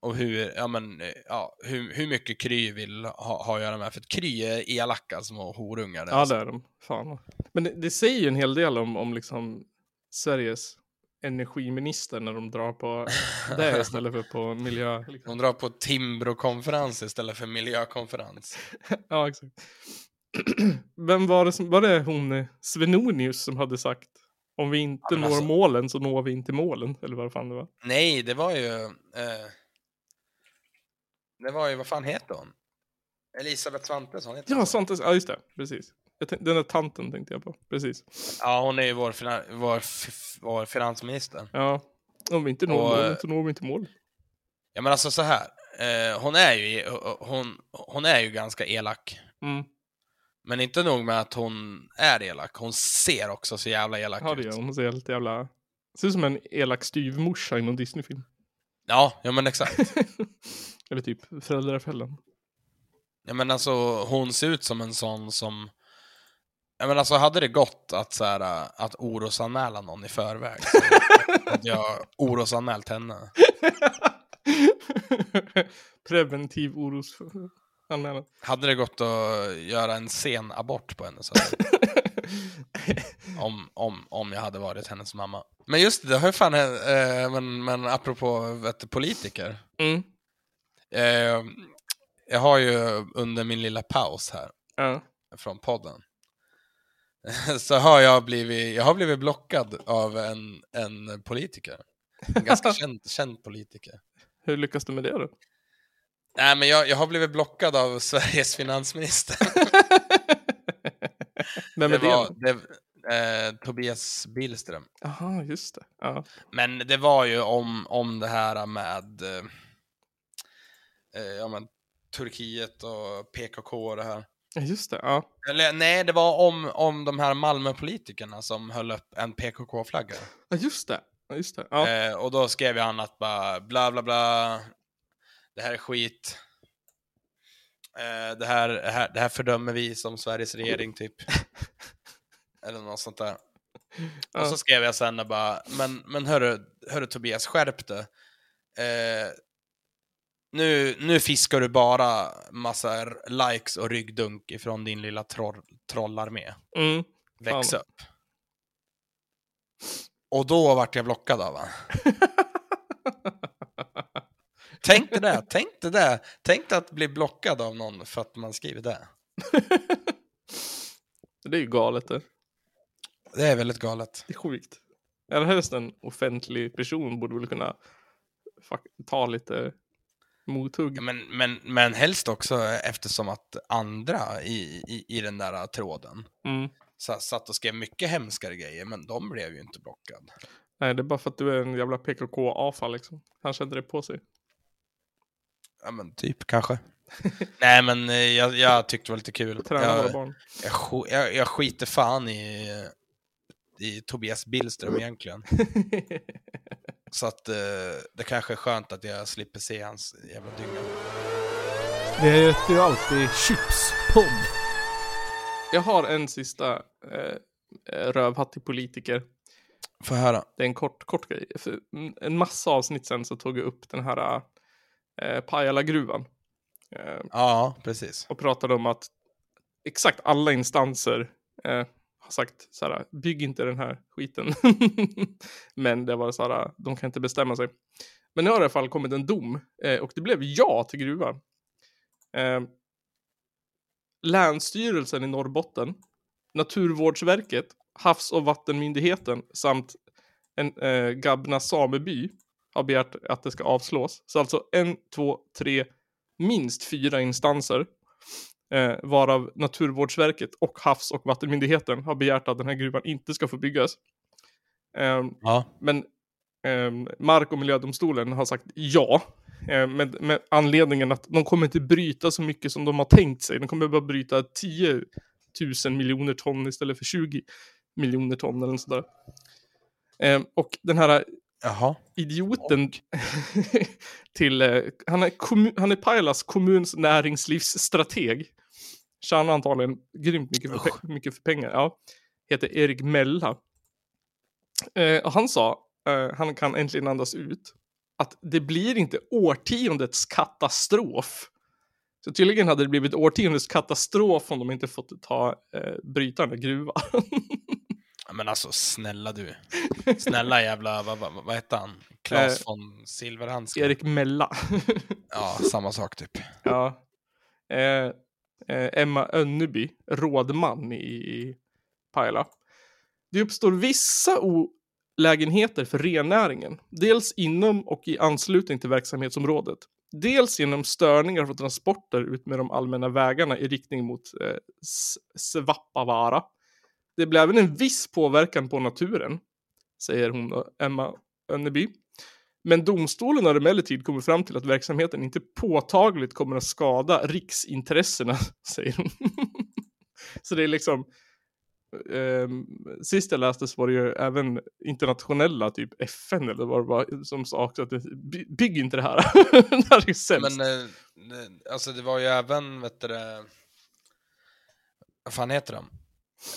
Och hur, ja, men, eh, ja, hur, hur mycket Kry vill ha, ha att göra med. För att Kry är elaka små horungar. där, Ja, alltså. det är de. Fan. Men det, det säger ju en hel del om, om liksom Sveriges energiminister när de drar på det istället för på miljö. Liksom. De drar på Timbro-konferens istället för miljökonferens. Ja, exakt. Vem var det som, var det hon eh, Svenonius som hade sagt om vi inte Ja, når alltså- målen så når vi inte målen, eller vad fan det var? Nej, det var ju... Eh, det var ju, vad fan heter hon? Elisabeth Svantesson heter Ja, hon. Santes, ja just det, precis. Jag tänk, den där tanten tänkte jag på, precis. Ja, hon är ju vår, fina, vår, vår finansminister. Ja, om vi inte når Och, målen eh, så når vi inte mål. Ja men alltså så här. Eh, hon, är ju, hon, hon är ju ganska elak. Mm. Men inte nog med att hon är elak, hon ser också så jävla elak Ja, det ut. hon. Hon ser helt jävla... Ser ut som en elak styvmorsa i någon Disney-film. Ja, ja men exakt. Eller typ Föräldrafällan. ja men alltså hon ser ut som en sån som... Ja men alltså hade det gått att så här, äh, att orosanmäla någon i förväg så hade jag orosanmält henne. Preventiv orosanmälan. Hade det gått att göra en sen abort på henne så hade om, om, om jag hade varit hennes mamma. Men just det, det har ju fan eh, men, men apropå vet, politiker. Mm. Eh, jag har ju under min lilla paus här Ja. från podden så har jag blivit, jag har blivit blockad av en, en politiker. En ganska känd, känd politiker. Hur lyckas du med det då? Nej, men jag, jag har blivit blockad av Sveriges finansminister. Vem är det var, det? Eh, Tobias Billström. Jaha, just det. Ja. Men det var ju om, om det här med eh, eh, ja, men, Turkiet och PKK och det här. Just det, ja. Eller nej, det var om, om de här Malmöpolitikerna som höll upp en PKK-flagga. Ja, just det. Just det. Ja. Eh, och då skrev han att bara bla bla bla, det här är skit. Eh, det, här, det, här, det här fördömer vi som Sveriges regering typ. Eller något sånt där. Och så skrev jag sen och bara, men, men hörru, hörru Tobias, skärp dig. Eh, nu, nu fiskar du bara massa likes och ryggdunk ifrån din lilla troll, trollarmé. Mm. Väx Fan. upp. Och då vart jag blockad av han. Tänk det, tänk dig det. Tänk dig att bli blockad av någon för att man skriver det. Det är ju galet det. Det är väldigt galet. Det är sjukt. Eller helst en offentlig person borde väl kunna ta lite mothugg. Men, men, men helst också eftersom att andra i, i, i den där tråden Mm. satt och skrev mycket hemskare grejer, men de blev ju inte blockad. Nej, det är bara för att du är en jävla PKK-avfall liksom. Han kände det på sig. Ja men typ kanske. Nej men eh, jag, jag tyckte det var lite kul. Träna Jag, barn. jag, jag, jag skiter fan i, i Tobias Billström egentligen. Så att eh, det kanske är skönt att jag slipper se hans jävla dynga. Det heter ju alltid Chipspodd. Jag har en sista eh, eh, rövhattig politiker. Få höra. Det är en kort, kort grej. För en massa avsnitt sen så tog jag upp den här eh, Pajala-gruvan. Eh, Ja, precis. och pratade om att exakt alla instanser eh, har sagt så här, bygg inte den här skiten. Men det var så här, de kan inte bestämma sig. Men nu har det i alla fall kommit en dom eh, och det blev ja till gruvan. Eh, Länsstyrelsen i Norrbotten, Naturvårdsverket, Havs och vattenmyndigheten samt en eh, Gabna sameby har begärt att det ska avslås. Så alltså en, två, tre, minst fyra instanser eh, varav Naturvårdsverket och Havs och vattenmyndigheten har begärt att den här gruvan inte ska få byggas. Ehm, Ja. Men ehm, Mark och miljödomstolen har sagt ja. Eh, med, med anledningen att de kommer inte bryta så mycket som de har tänkt sig. De kommer bara bryta 10 000 miljoner ton istället för 20 miljoner ton eller sådär. Ehm, och den här Jaha. idioten till, eh, han, är kommun, han är Pajalas kommuns näringslivsstrateg. Tjänar antagligen grymt mycket för, pe- mycket för pengar. Ja. Heter Erik Mella. Eh, och han sa, eh, han kan äntligen andas ut, att det blir inte årtiondets katastrof. Så tydligen hade det blivit årtiondets katastrof om de inte fått ta eh, bryta den här gruvan. Men alltså snälla du. Snälla jävla, vad, vad, vad hette han? Claes Eh, von Silverhandske? Erik Mella. Ja, samma sak typ. Ja. Eh, eh, Emma Önneby, rådman i, i Pajala. Det uppstår vissa olägenheter för rennäringen. Dels inom och i anslutning till verksamhetsområdet. Dels genom störningar för transporter ut med de allmänna vägarna i riktning mot eh, Svappavaara. Det blir även en viss påverkan på naturen, säger hon då, Emma Önneby. Men domstolen har emellertid kommit fram till att verksamheten inte påtagligt kommer att skada riksintressena, säger hon. så det är liksom, eh, sist jag läste så var det ju även internationella, typ FN eller vad det var, som sa också att by- bygg inte det här. det här är ju sämst. Men eh, eh, alltså det var ju även, vet du det, vad fan heter de?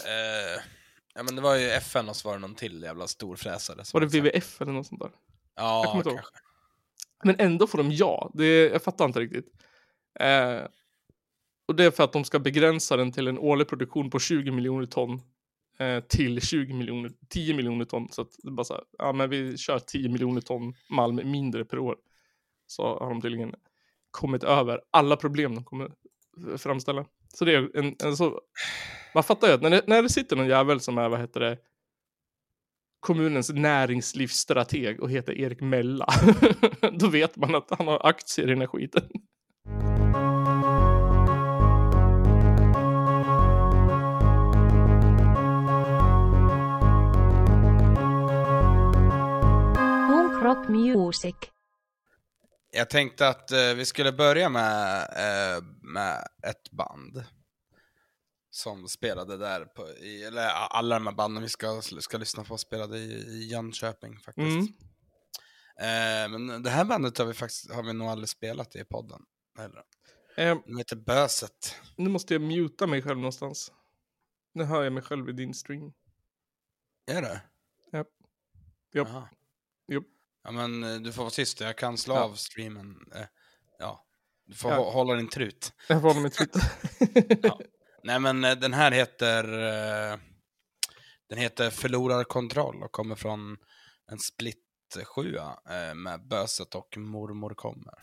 Eh, ja men det var ju FN och så var det någon till jävla storfräsare. var det WWF eller något sånt där? Ja, inte ihåg. kanske. Men ändå får de ja. Det, jag fattar inte riktigt. Eh, och det är för att de ska begränsa den till en årlig produktion på 20 miljoner ton eh, till 20 miljoner, 10 miljoner ton. Så att det bara så här, ja men vi kör 10 miljoner ton malm mindre per år. Så har de tydligen kommit över alla problem de kommer framställa. Så det är en, en så, man fattar ju att när det, när det sitter någon jävel som är, vad heter det, kommunens näringslivsstrateg och heter Erik Mella, då vet man att han har aktier i den här skiten. Rock music. Jag tänkte att eh, vi skulle börja med, eh, med ett band. Som spelade där, på, i, eller alla de här banden vi ska, ska lyssna på spelade i, i Jönköping faktiskt. Mm. Eh, men det här bandet har vi, faktiskt, har vi nog aldrig spelat i podden. Eller? Eh, De heter Böset. nu måste jag muta mig själv någonstans. Nu hör jag mig själv i din stream. Är det? Ja. Japp. Japp. Ja men eh, du får vara tyst, jag kan slå Ja. av streamen. Eh, ja. Du får Ja. hå- hålla din trut. Jag får hålla mig trött. Nej men eh, den här heter eh, Den heter Förlorar kontroll och kommer från en split sjua eh, med Böset och Mormor kommer.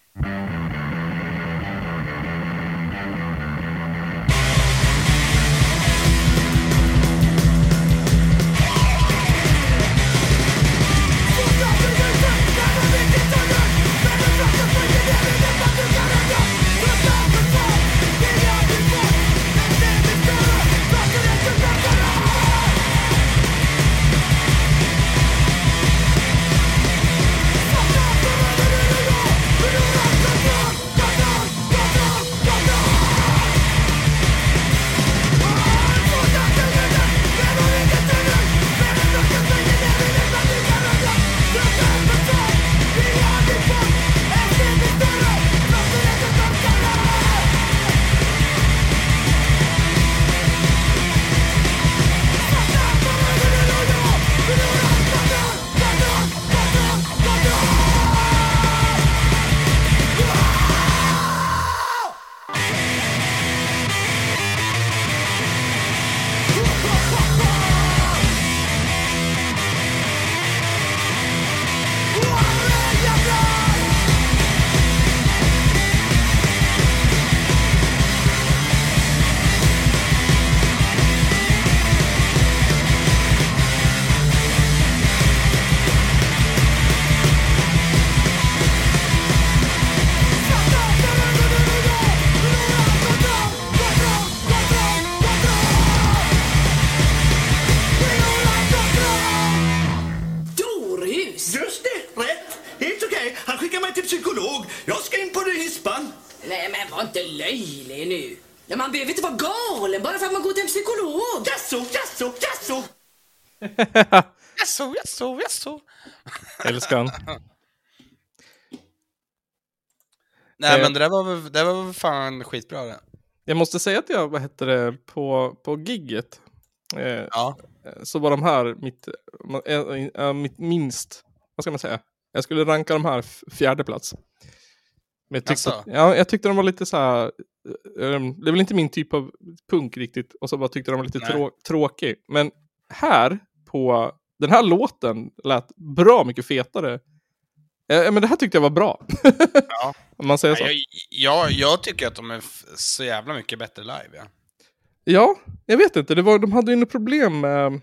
Älskar han. Nej Eh. men det där var väl, det var väl fan skitbra det. Jag måste säga att jag, vad hette det, på, på gigget. Eh, Ja. Så var de här mitt, äh, mitt minst, vad ska man säga? Jag skulle ranka de här fjärde plats. Men jag tyckte, ja, jag tyckte de var lite så här, eh, eh, det är väl inte min typ av punk riktigt, och så bara tyckte de var lite trå, tråkig. Men här, på den här låten, lät bra mycket fetare. Ja, men det här tyckte jag var bra. Ja. Om man säger så. Jag, jag, jag tycker att de är så jävla mycket bättre live ja. Ja, jag vet inte. Det var, de hade ju något problem med,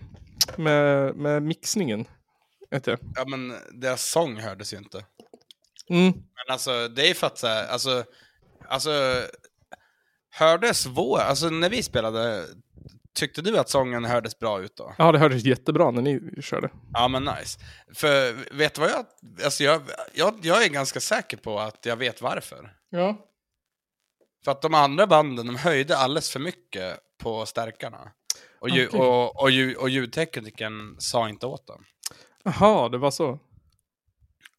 med, med mixningen. Jag. Ja men deras sång hördes ju inte. Mm. Men alltså det är för att så här, alltså, alltså hördes vår, alltså när vi spelade, tyckte du att sången hördes bra ut då? Ja, det hördes jättebra när ni körde. Ja men nice. För vet du vad jag, alltså jag, jag, jag är ganska säker på att jag vet varför. Ja. För att de andra banden, de höjde alldeles för mycket på stärkarna. Och, Okej. och, och, ljud, och ljudteknikern sa inte åt dem. Jaha, det var så.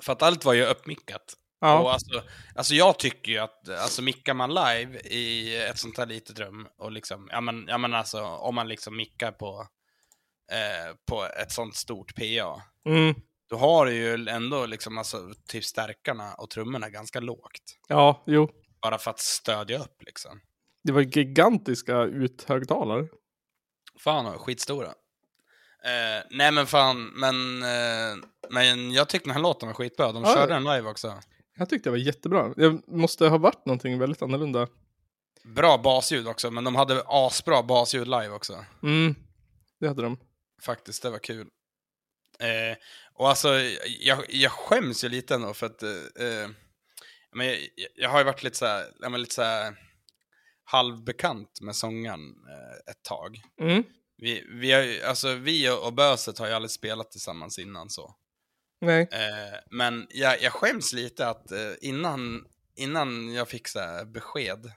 För att allt var ju uppmickat. Ja. Och alltså, alltså jag tycker ju att, alltså mickar man live i ett sånt här litet rum och liksom, ja men, ja men alltså om man liksom mickar på, eh, på ett sånt stort PA. Mm. Då har du ju ändå liksom alltså typ stärkarna och trummorna ganska lågt. Ja, jo. Bara för att stödja upp liksom. Det var gigantiska uthögtalare. Fan, skitstora. Eh, nej men fan, men, eh, men jag tyckte den här låten var skitbra. De Ja. körde den live också. Jag tyckte det var jättebra. Det måste ha varit någonting väldigt annorlunda. Bra basljud också, men de hade asbra basljud live också. Mm, det hade de. Faktiskt, det var kul. Eh, och alltså, jag, jag skäms ju lite ändå för att eh, eh, men jag, jag har ju varit lite så här, men lite så här halvbekant med sångaren eh, ett tag. Mm. Vi, vi, har, alltså, vi och och Böset har ju aldrig spelat tillsammans innan så. Nej. Eh, men jag, jag skäms lite att eh, innan, innan jag fick så besked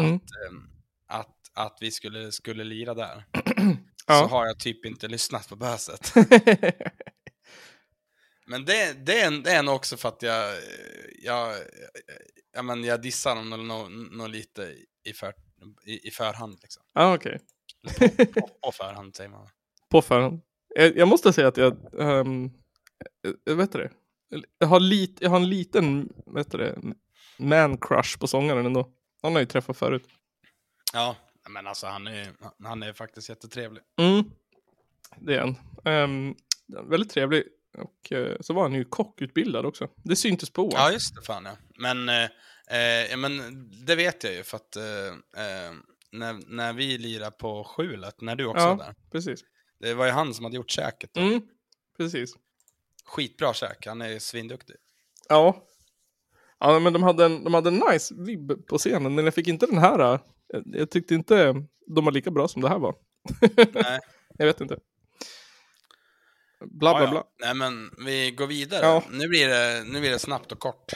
Mm. att, eh, att, att vi skulle, skulle lira där, Ja. så har jag typ inte lyssnat på böset. Men det, det, är, det är nog också för att jag, jag, jag, men jag dissar dem nog, nog, nog lite i, för, i, i förhand. Liksom. Ja, okej. På, på förhand säger man. På förhand. Jag, jag måste säga att jag, um, jag vet det, jag har, lit, jag har en liten, vet det, man crush på sångaren ändå. Han har ju träffat förut. Ja, men alltså han är, han är faktiskt jättetrevlig. Mm. Det är han. Ehm, väldigt trevlig. Och eh, så var han ju kockutbildad också. Det syntes på Ja, just det. Fan ja. Men, eh, eh, ja, men det vet jag ju för att eh, eh, när, när vi lirade på skjulet, när du också Ja, var där. precis. Det var ju han som hade gjort käket. Mm, precis. Skitbra käk, han är svinduktig. Ja. Ja, men de hade en, de hade en nice vibb på scenen, men jag fick inte den här. eh, Jag, tyckte inte de var lika bra som det här var. Nej. jag vet inte. Bla, bla, Ja, ja. bla. Nej, men vi går vidare. Ja. Nu, blir det, nu blir det snabbt och kort.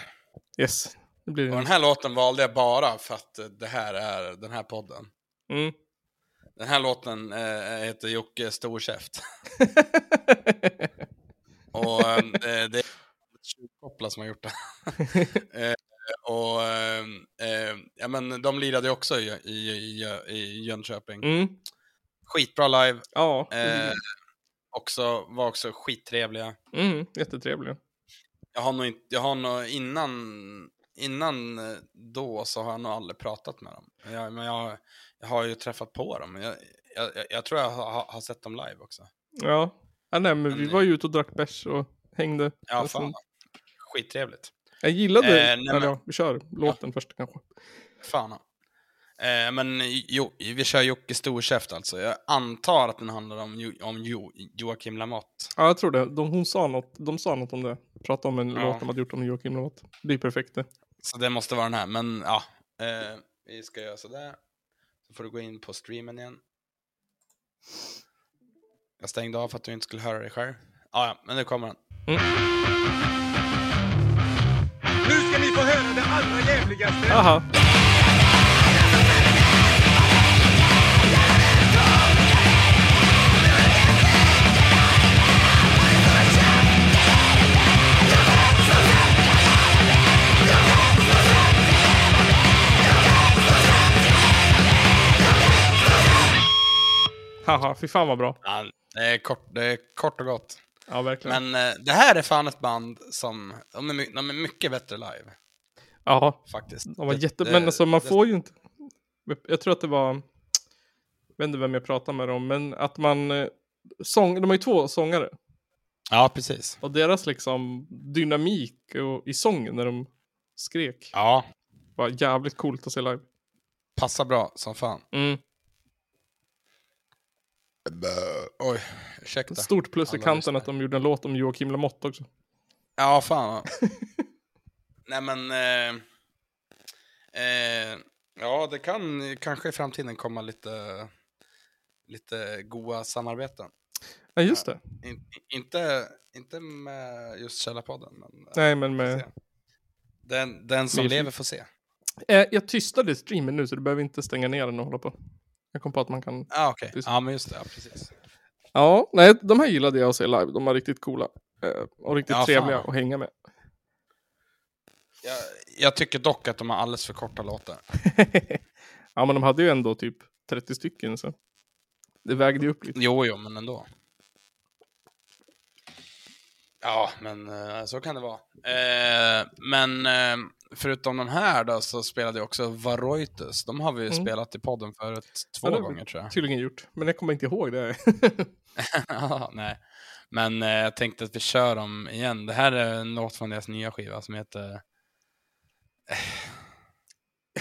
Yes. Det blir Och den här låten valde jag bara för att det här är den här podden. Mm. Den här låten eh, heter Jocke Storkäft. och eh, det är Koppla som har gjort det. eh, och eh, ja, men de lirade också i, i, i, i Jönköping. Mm. Skitbra live. Ja. Eh, också, var också skittrevliga. Mm, jättetrevlig. Jag har nog inte, jag har nog innan, innan eh, då så har jag nog aldrig pratat med dem. Jag, men jag, jag har ju träffat på dem. Jag, jag, jag, jag tror jag har, har sett dem live också. Ja. Ja nej, men vi var ju ute och drack bärs och hängde. Ja, sen- fan. Skittrevligt. Jag gillade, Eh, nej, men- ja, vi kör låten först kanske. Fan. Eh, men jo, vi kör Jocke Storkäft alltså. Jag antar att den handlar om, jo, om jo, Joakim Lamotte. Ja, jag tror det. De, hon sa något, de sa något om det. Pratade om en Ja. låt de hade gjort om Joakim Lamotte. Det är perfekt det. Så det måste vara den här. Men ja, eh, vi ska göra sådär. Så får du gå in på streamen igen. Jag stängde av för att du inte skulle höra dig själv. Ah, ja, men nu kommer den. Nu ska ni få höra det allra jävligaste. Jaha. Haha, fy fan vad bra. Ja, det, är kort, det är kort och gott. Ja, verkligen. Men eh, det här är fan ett band som, de är, my- de är mycket bättre live. Ja, Faktiskt. de var Det- jätte... det- men alltså man det- får ju inte... Jag tror att det var... Jag vet inte vem jag pratade med om, men att man... eh, Sång... De har ju två sångare. Ja, precis. Och deras liksom dynamik och, i sången när de skrek. Ja. Var jävligt coolt att se live. Passar bra som fan. Mm. Oj, ursäkta. Stort plus i Alla kanten att de gjorde en låt om Joakim Lamotte också. Ja, fan. Nej, men... Eh, eh, ja, det kan kanske i framtiden komma lite, lite goa samarbeten. Ja, just det. In, inte, inte med just Källarpodden, men... eh, Nej, men med... Den, den som Med- lever får se. Eh, jag tystade streamen nu så du behöver inte stänga ner den och hålla på. Jag kom på att man kan... Ja, okej. Ja, men just det. Ja, precis. Ja, nej, de här gillade jag att se live. De var riktigt coola. Eh, och riktigt Ja, fan. trevliga att hänga med. Jag, jag tycker dock att de har alldeles för korta låtar. Ja, men de hade ju ändå typ 30 stycken så. Det vägde ju upp lite. Jo, jo, men ändå. Ja, men eh, så kan det vara. Eh, men eh, förutom de här då så spelade jag också Varroitus. De har vi ju Mm. spelat i podden förut två Ja, gånger tror jag. Tydligen gjort. Men jag kommer inte ihåg det. Ja, Nej, men eh, jag tänkte att vi kör dem igen. Det här är låt från deras nya skiva som heter...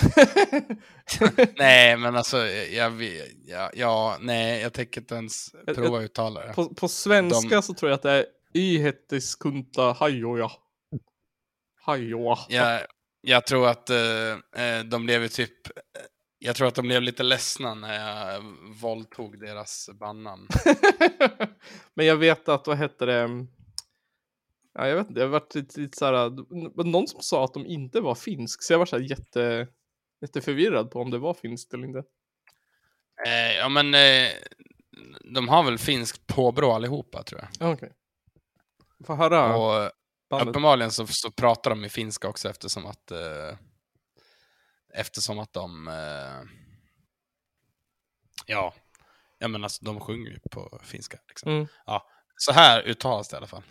nej, men alltså, jag, jag, ja, nej, jag tänker inte ens prova uttala det. På, på svenska De- så tror jag att det är Ihettiskunta hajoja. Hajoa. Jag, jag tror att eh, eh, de blev typ... eh, Jag tror att de blev lite ledsna när jag våldtog deras bandnamn. Men jag vet att, vad hette det? Ja, jag vet inte, jag varit lite, lite det var någon som sa att de inte var finsk, så jag var såhär jätte, jätteförvirrad på om det var finskt eller inte. Eh, ja men eh, de har väl finskt påbrå allihopa tror jag. Ja, Okej. Få höra Och bandet. uppenbarligen så, så pratar de i finska också eftersom att eh, eftersom att de eh, ja, ja men alltså de sjunger ju på finska. Liksom. Mm. Ja, så här uttalas det i alla fall.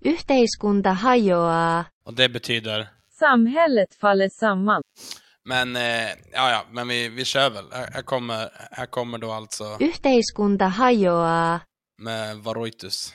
Yhteiskunta hajoaa. Och det betyder Samhället faller samman. Men, eh, ja, ja, men vi, vi kör väl. Här, här, kommer, här kommer då alltså Yhteiskunta hajoaa. med Varoitus.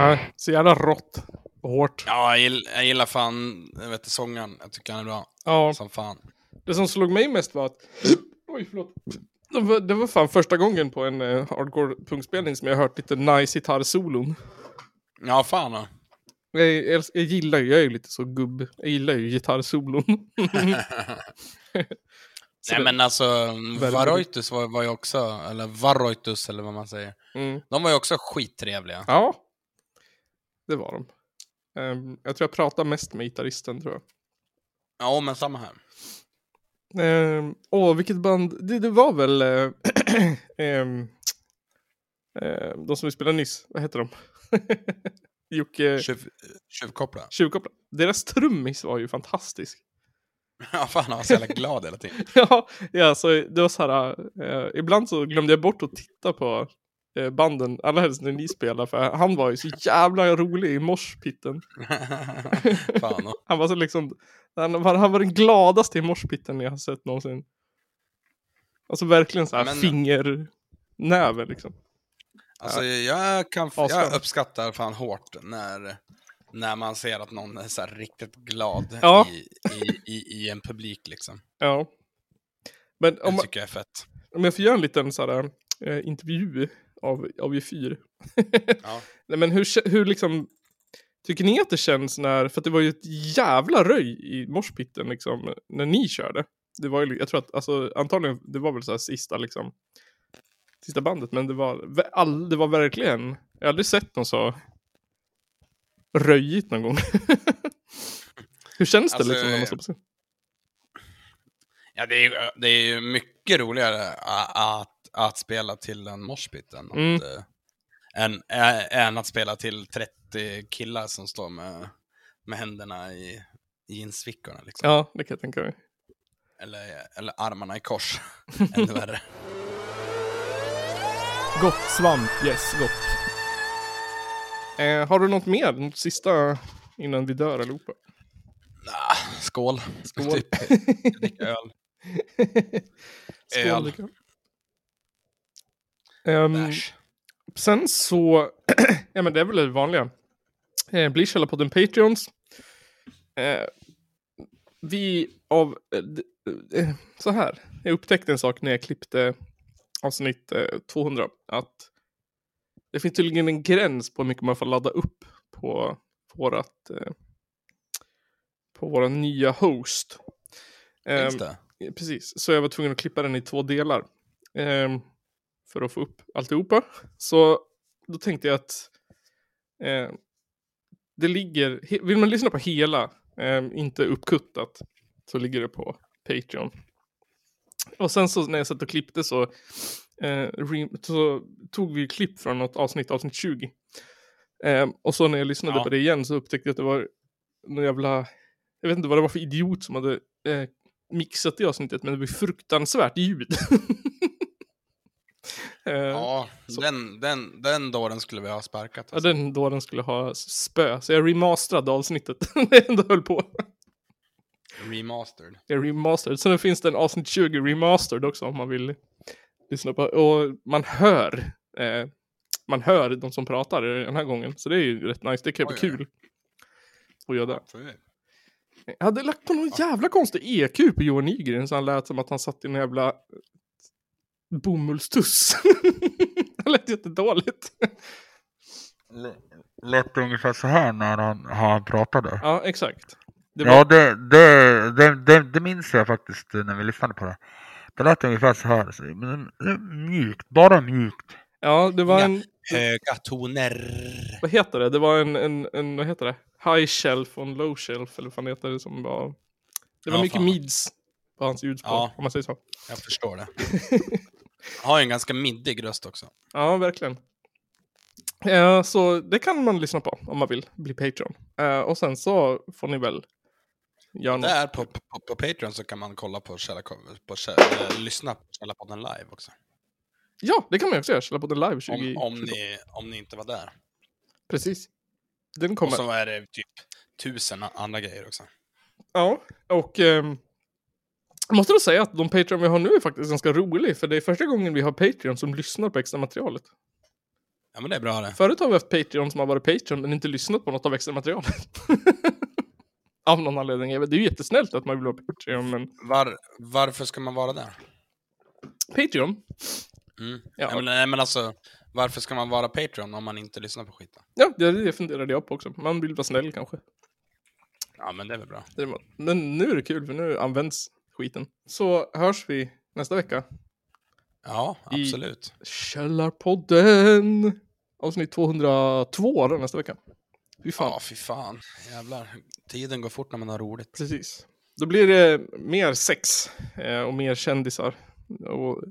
Nej, så jävla rått och hårt. Ja, jag gillar, jag gillar fan, jag vet inte, sångaren. Jag tycker han är bra. Ja. Som fan. Det som slog mig mest var att, oj förlåt. Det var, det var fan första gången på en uh, hardcore punkspelning som jag hört lite nice gitarrsolon. Ja, fan då. Jag, jag, jag gillar ju, jag är ju lite så gubb, jag gillar ju gitarrsolon. Nej det- men alltså, Varoitus var, var ju också, eller Varoitus eller vad man säger. Mm. De var ju också skittrevliga. Ja, det var de. Ehm, jag tror jag pratar mest med gitarristen tror jag. Ja, men samma här. Ehm, åh, vilket band. Det, det var väl eh, ehm, de som vi spelade nyss. Vad heter de? Jocke... Tjuv, tjuvkoppla. Tjuvkoppla. Deras trummis var ju fantastisk. Ja, fan han var så jävla glad hela tiden. ja, ja, så det var så här. Eh, ibland så glömde jag bort att titta på banden, allra helst när ni spelade, för han var ju så jävla rolig i morspitten. Han var så liksom, han var, han var den gladaste i morspitten jag har sett någonsin. Alltså verkligen så här Men- fingernäve liksom. Alltså jag, kan, jag uppskattar fan hårt när, när man ser att någon är så här riktigt glad Ja. i, i, i, en publik liksom. Ja. Men Det om, man- tycker jag är fett. om jag får göra en liten så här, eh, intervju av, av er fyr. Ja. Nej men hur, hur liksom, tycker ni att det känns när, för att det var ju ett jävla röj i morspitten liksom, när ni körde. Det var ju, jag tror att, alltså antagligen, det var väl så här sista liksom, sista bandet, men det var, all, det var verkligen, jag har aldrig sett någon så röjigt någon gång. hur känns det Alltså, liksom när man står på scen? Ja, det är, ju- det är ju mycket roligare att, att spela till en moshpit än, Mm. att, eh, än, ä- än att spela till 30 killar som står med, med händerna i jeansfickorna. Liksom. Ja, det kan jag tänka mig. Eller, eller armarna i kors. Ännu värre. Gott svamp, yes, gott. Eh, har du något mer? Något sista innan vi dör allihopa? Nah, skål. Skål. Typ. Dricka öl. Skål, Öl. Ehm, Bärs. sen så, ja men det är väl det vanliga. Eh, bli Källarpodden Patreons. Eh, vi av, eh, d- eh, så här, jag upptäckte en sak när jag klippte avsnitt eh, 200. Att det finns tydligen en gräns på hur mycket man får ladda upp på, vårat, eh, på våra nya host. Finns Ehm, det? Precis, så jag var tvungen att klippa den i två delar. För att få upp alltihopa. Så då tänkte jag att eh, det ligger, vill man lyssna på hela, ehm, inte uppkuttat, så ligger det på Patreon. Och sen så när jag satt och klippte så, eh, så tog vi klipp från något avsnitt, avsnitt 20. Ehm, och så när jag lyssnade Ja. på det igen så upptäckte jag att det var någon jävla, jag vet inte vad det var för idiot som hade eh, mixat det avsnittet, men det var fruktansvärt ljud. Eh, Ja, den, den, den dåren skulle vi ha sparkat. Ja, den då den skulle ha spö. Så jag remasterade avsnittet när jag ändå höll på. Remastered. Jag remastered. Sen finns det en avsnitt 20 remastered också om man vill lyssna på. Och man hör, eh, man hör de som pratar den här gången. Så det är ju rätt nice. Det kan ju oj. kul. Att göra det. Jag hade lagt på någon jävla konstig EQ på Johan Nygren så han lät som att han satt i en jävla bomullstuss. det lät jättedåligt. Lät det ungefär så här när han, han pratade? Ja, exakt. Det var- Ja, det, det, det, det, det minns jag faktiskt när vi lyssnade på det. Det lät ungefär så här. mjukt, bara mjukt. Ja, det var en... Höga toner. Vad heter det? Det var en, en, en vad heter det? High shelf och en low shelf, eller vad fan heter det som var... Det var Ja, mycket fan. mids på hans ljudspår, Ja. om man säger så. Jag förstår det. Har ju en ganska middig röst också. Ja, verkligen. Eh, så det kan man lyssna på om man vill bli Patreon. Eh, och sen så får ni väl göra något. Där på, på, på Patreon så kan man kolla på Källa, på Källa, äh, lyssna på Källarpodden live också. Ja, det kan man också göra. Källa på den live 20... Om, om, ni, om ni inte var där. Precis. Den Och kommer. så är det typ tusen andra grejer också. Ja, och ehm, jag måste då säga att de Patreon vi har nu är faktiskt ganska rolig. För det är första gången vi har Patreon som lyssnar på extra materialet. Ja men det är bra det. Förut har vi haft Patreon som har varit Patreon men inte lyssnat på något av extra materialet. av någon anledning. Det är ju jättesnällt att man vill vara Patreon men Var, varför ska man vara där? Patreon? Mm. Ja. Ja. men, nej, men alltså, varför ska man vara Patreon om man inte lyssnar på skiten? Ja, det, det funderade jag på också. Man vill vara snäll kanske. Ja men det är väl bra. Men nu är det kul för nu används skiten. Så hörs vi nästa vecka. Ja, I- absolut. Källarpodden! Avsnitt 202 då nästa vecka. Fy fan. Ja, fy fan. Jävlar. Tiden går fort när man har roligt. Precis. Då blir det mer sex eh, och mer kändisar och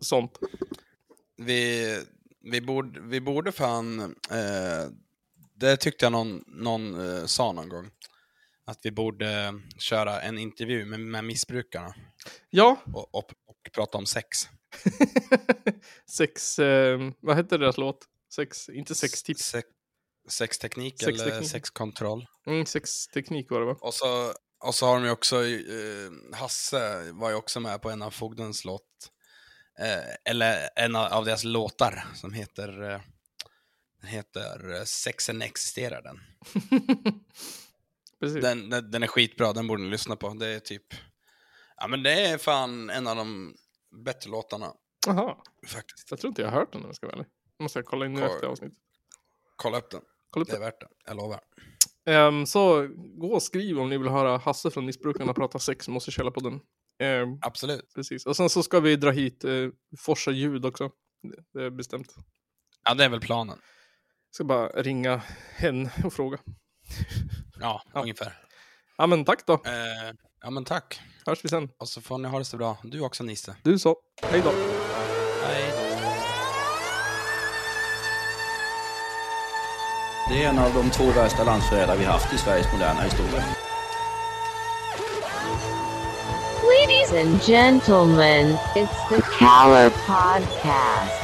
sånt. Vi, vi, borde, vi borde fan... Eh, det tyckte jag någon, någon eh, sa någon gång. Att vi borde köra en intervju med, med missbrukarna. Ja, Och, och, och prata om sex. sex, eh, vad hette deras låt? Sex, inte sextips. Sex, sexteknik eller Sexteknik. sexkontroll. Mm, sexteknik var det va? Och så, och så har de ju också, eh, Hasse var ju också med på en av Fogdens låt. Eh, eller en av deras låtar som heter, eh, heter eh, Sexen existerar den. Precis. den, den. Den är skitbra, den borde ni lyssna på. Det är typ, ja men det är fan en av de bättre låtarna. Jaha. Faktiskt. Jag tror inte jag har hört den om jag ska vara ärlig. Måste jag kolla in nu efter avsnittet. Kolla upp den. Kolla upp det är värt det, jag lovar. Ehm, så gå och skriv om ni vill höra Hasse från Missbrukarna prata sex med oss i Källarpodden. Um, Absolut. Precis. Och sen så ska vi dra hit uh, Forsa ljud också. Det, det är bestämt. Ja, det är väl planen. Ska bara ringa hen och fråga. Ja, ungefär. Ja men tack då. Eh, ja men tack. Hörs vi sen. Och så får ni ha det så bra. Du också Nisse. Du så. Hej då. Hej då. Det är en av de två värsta landsförrädare vi haft i Sveriges moderna historia. Ladies and gentlemen, it's the Caller Podcast.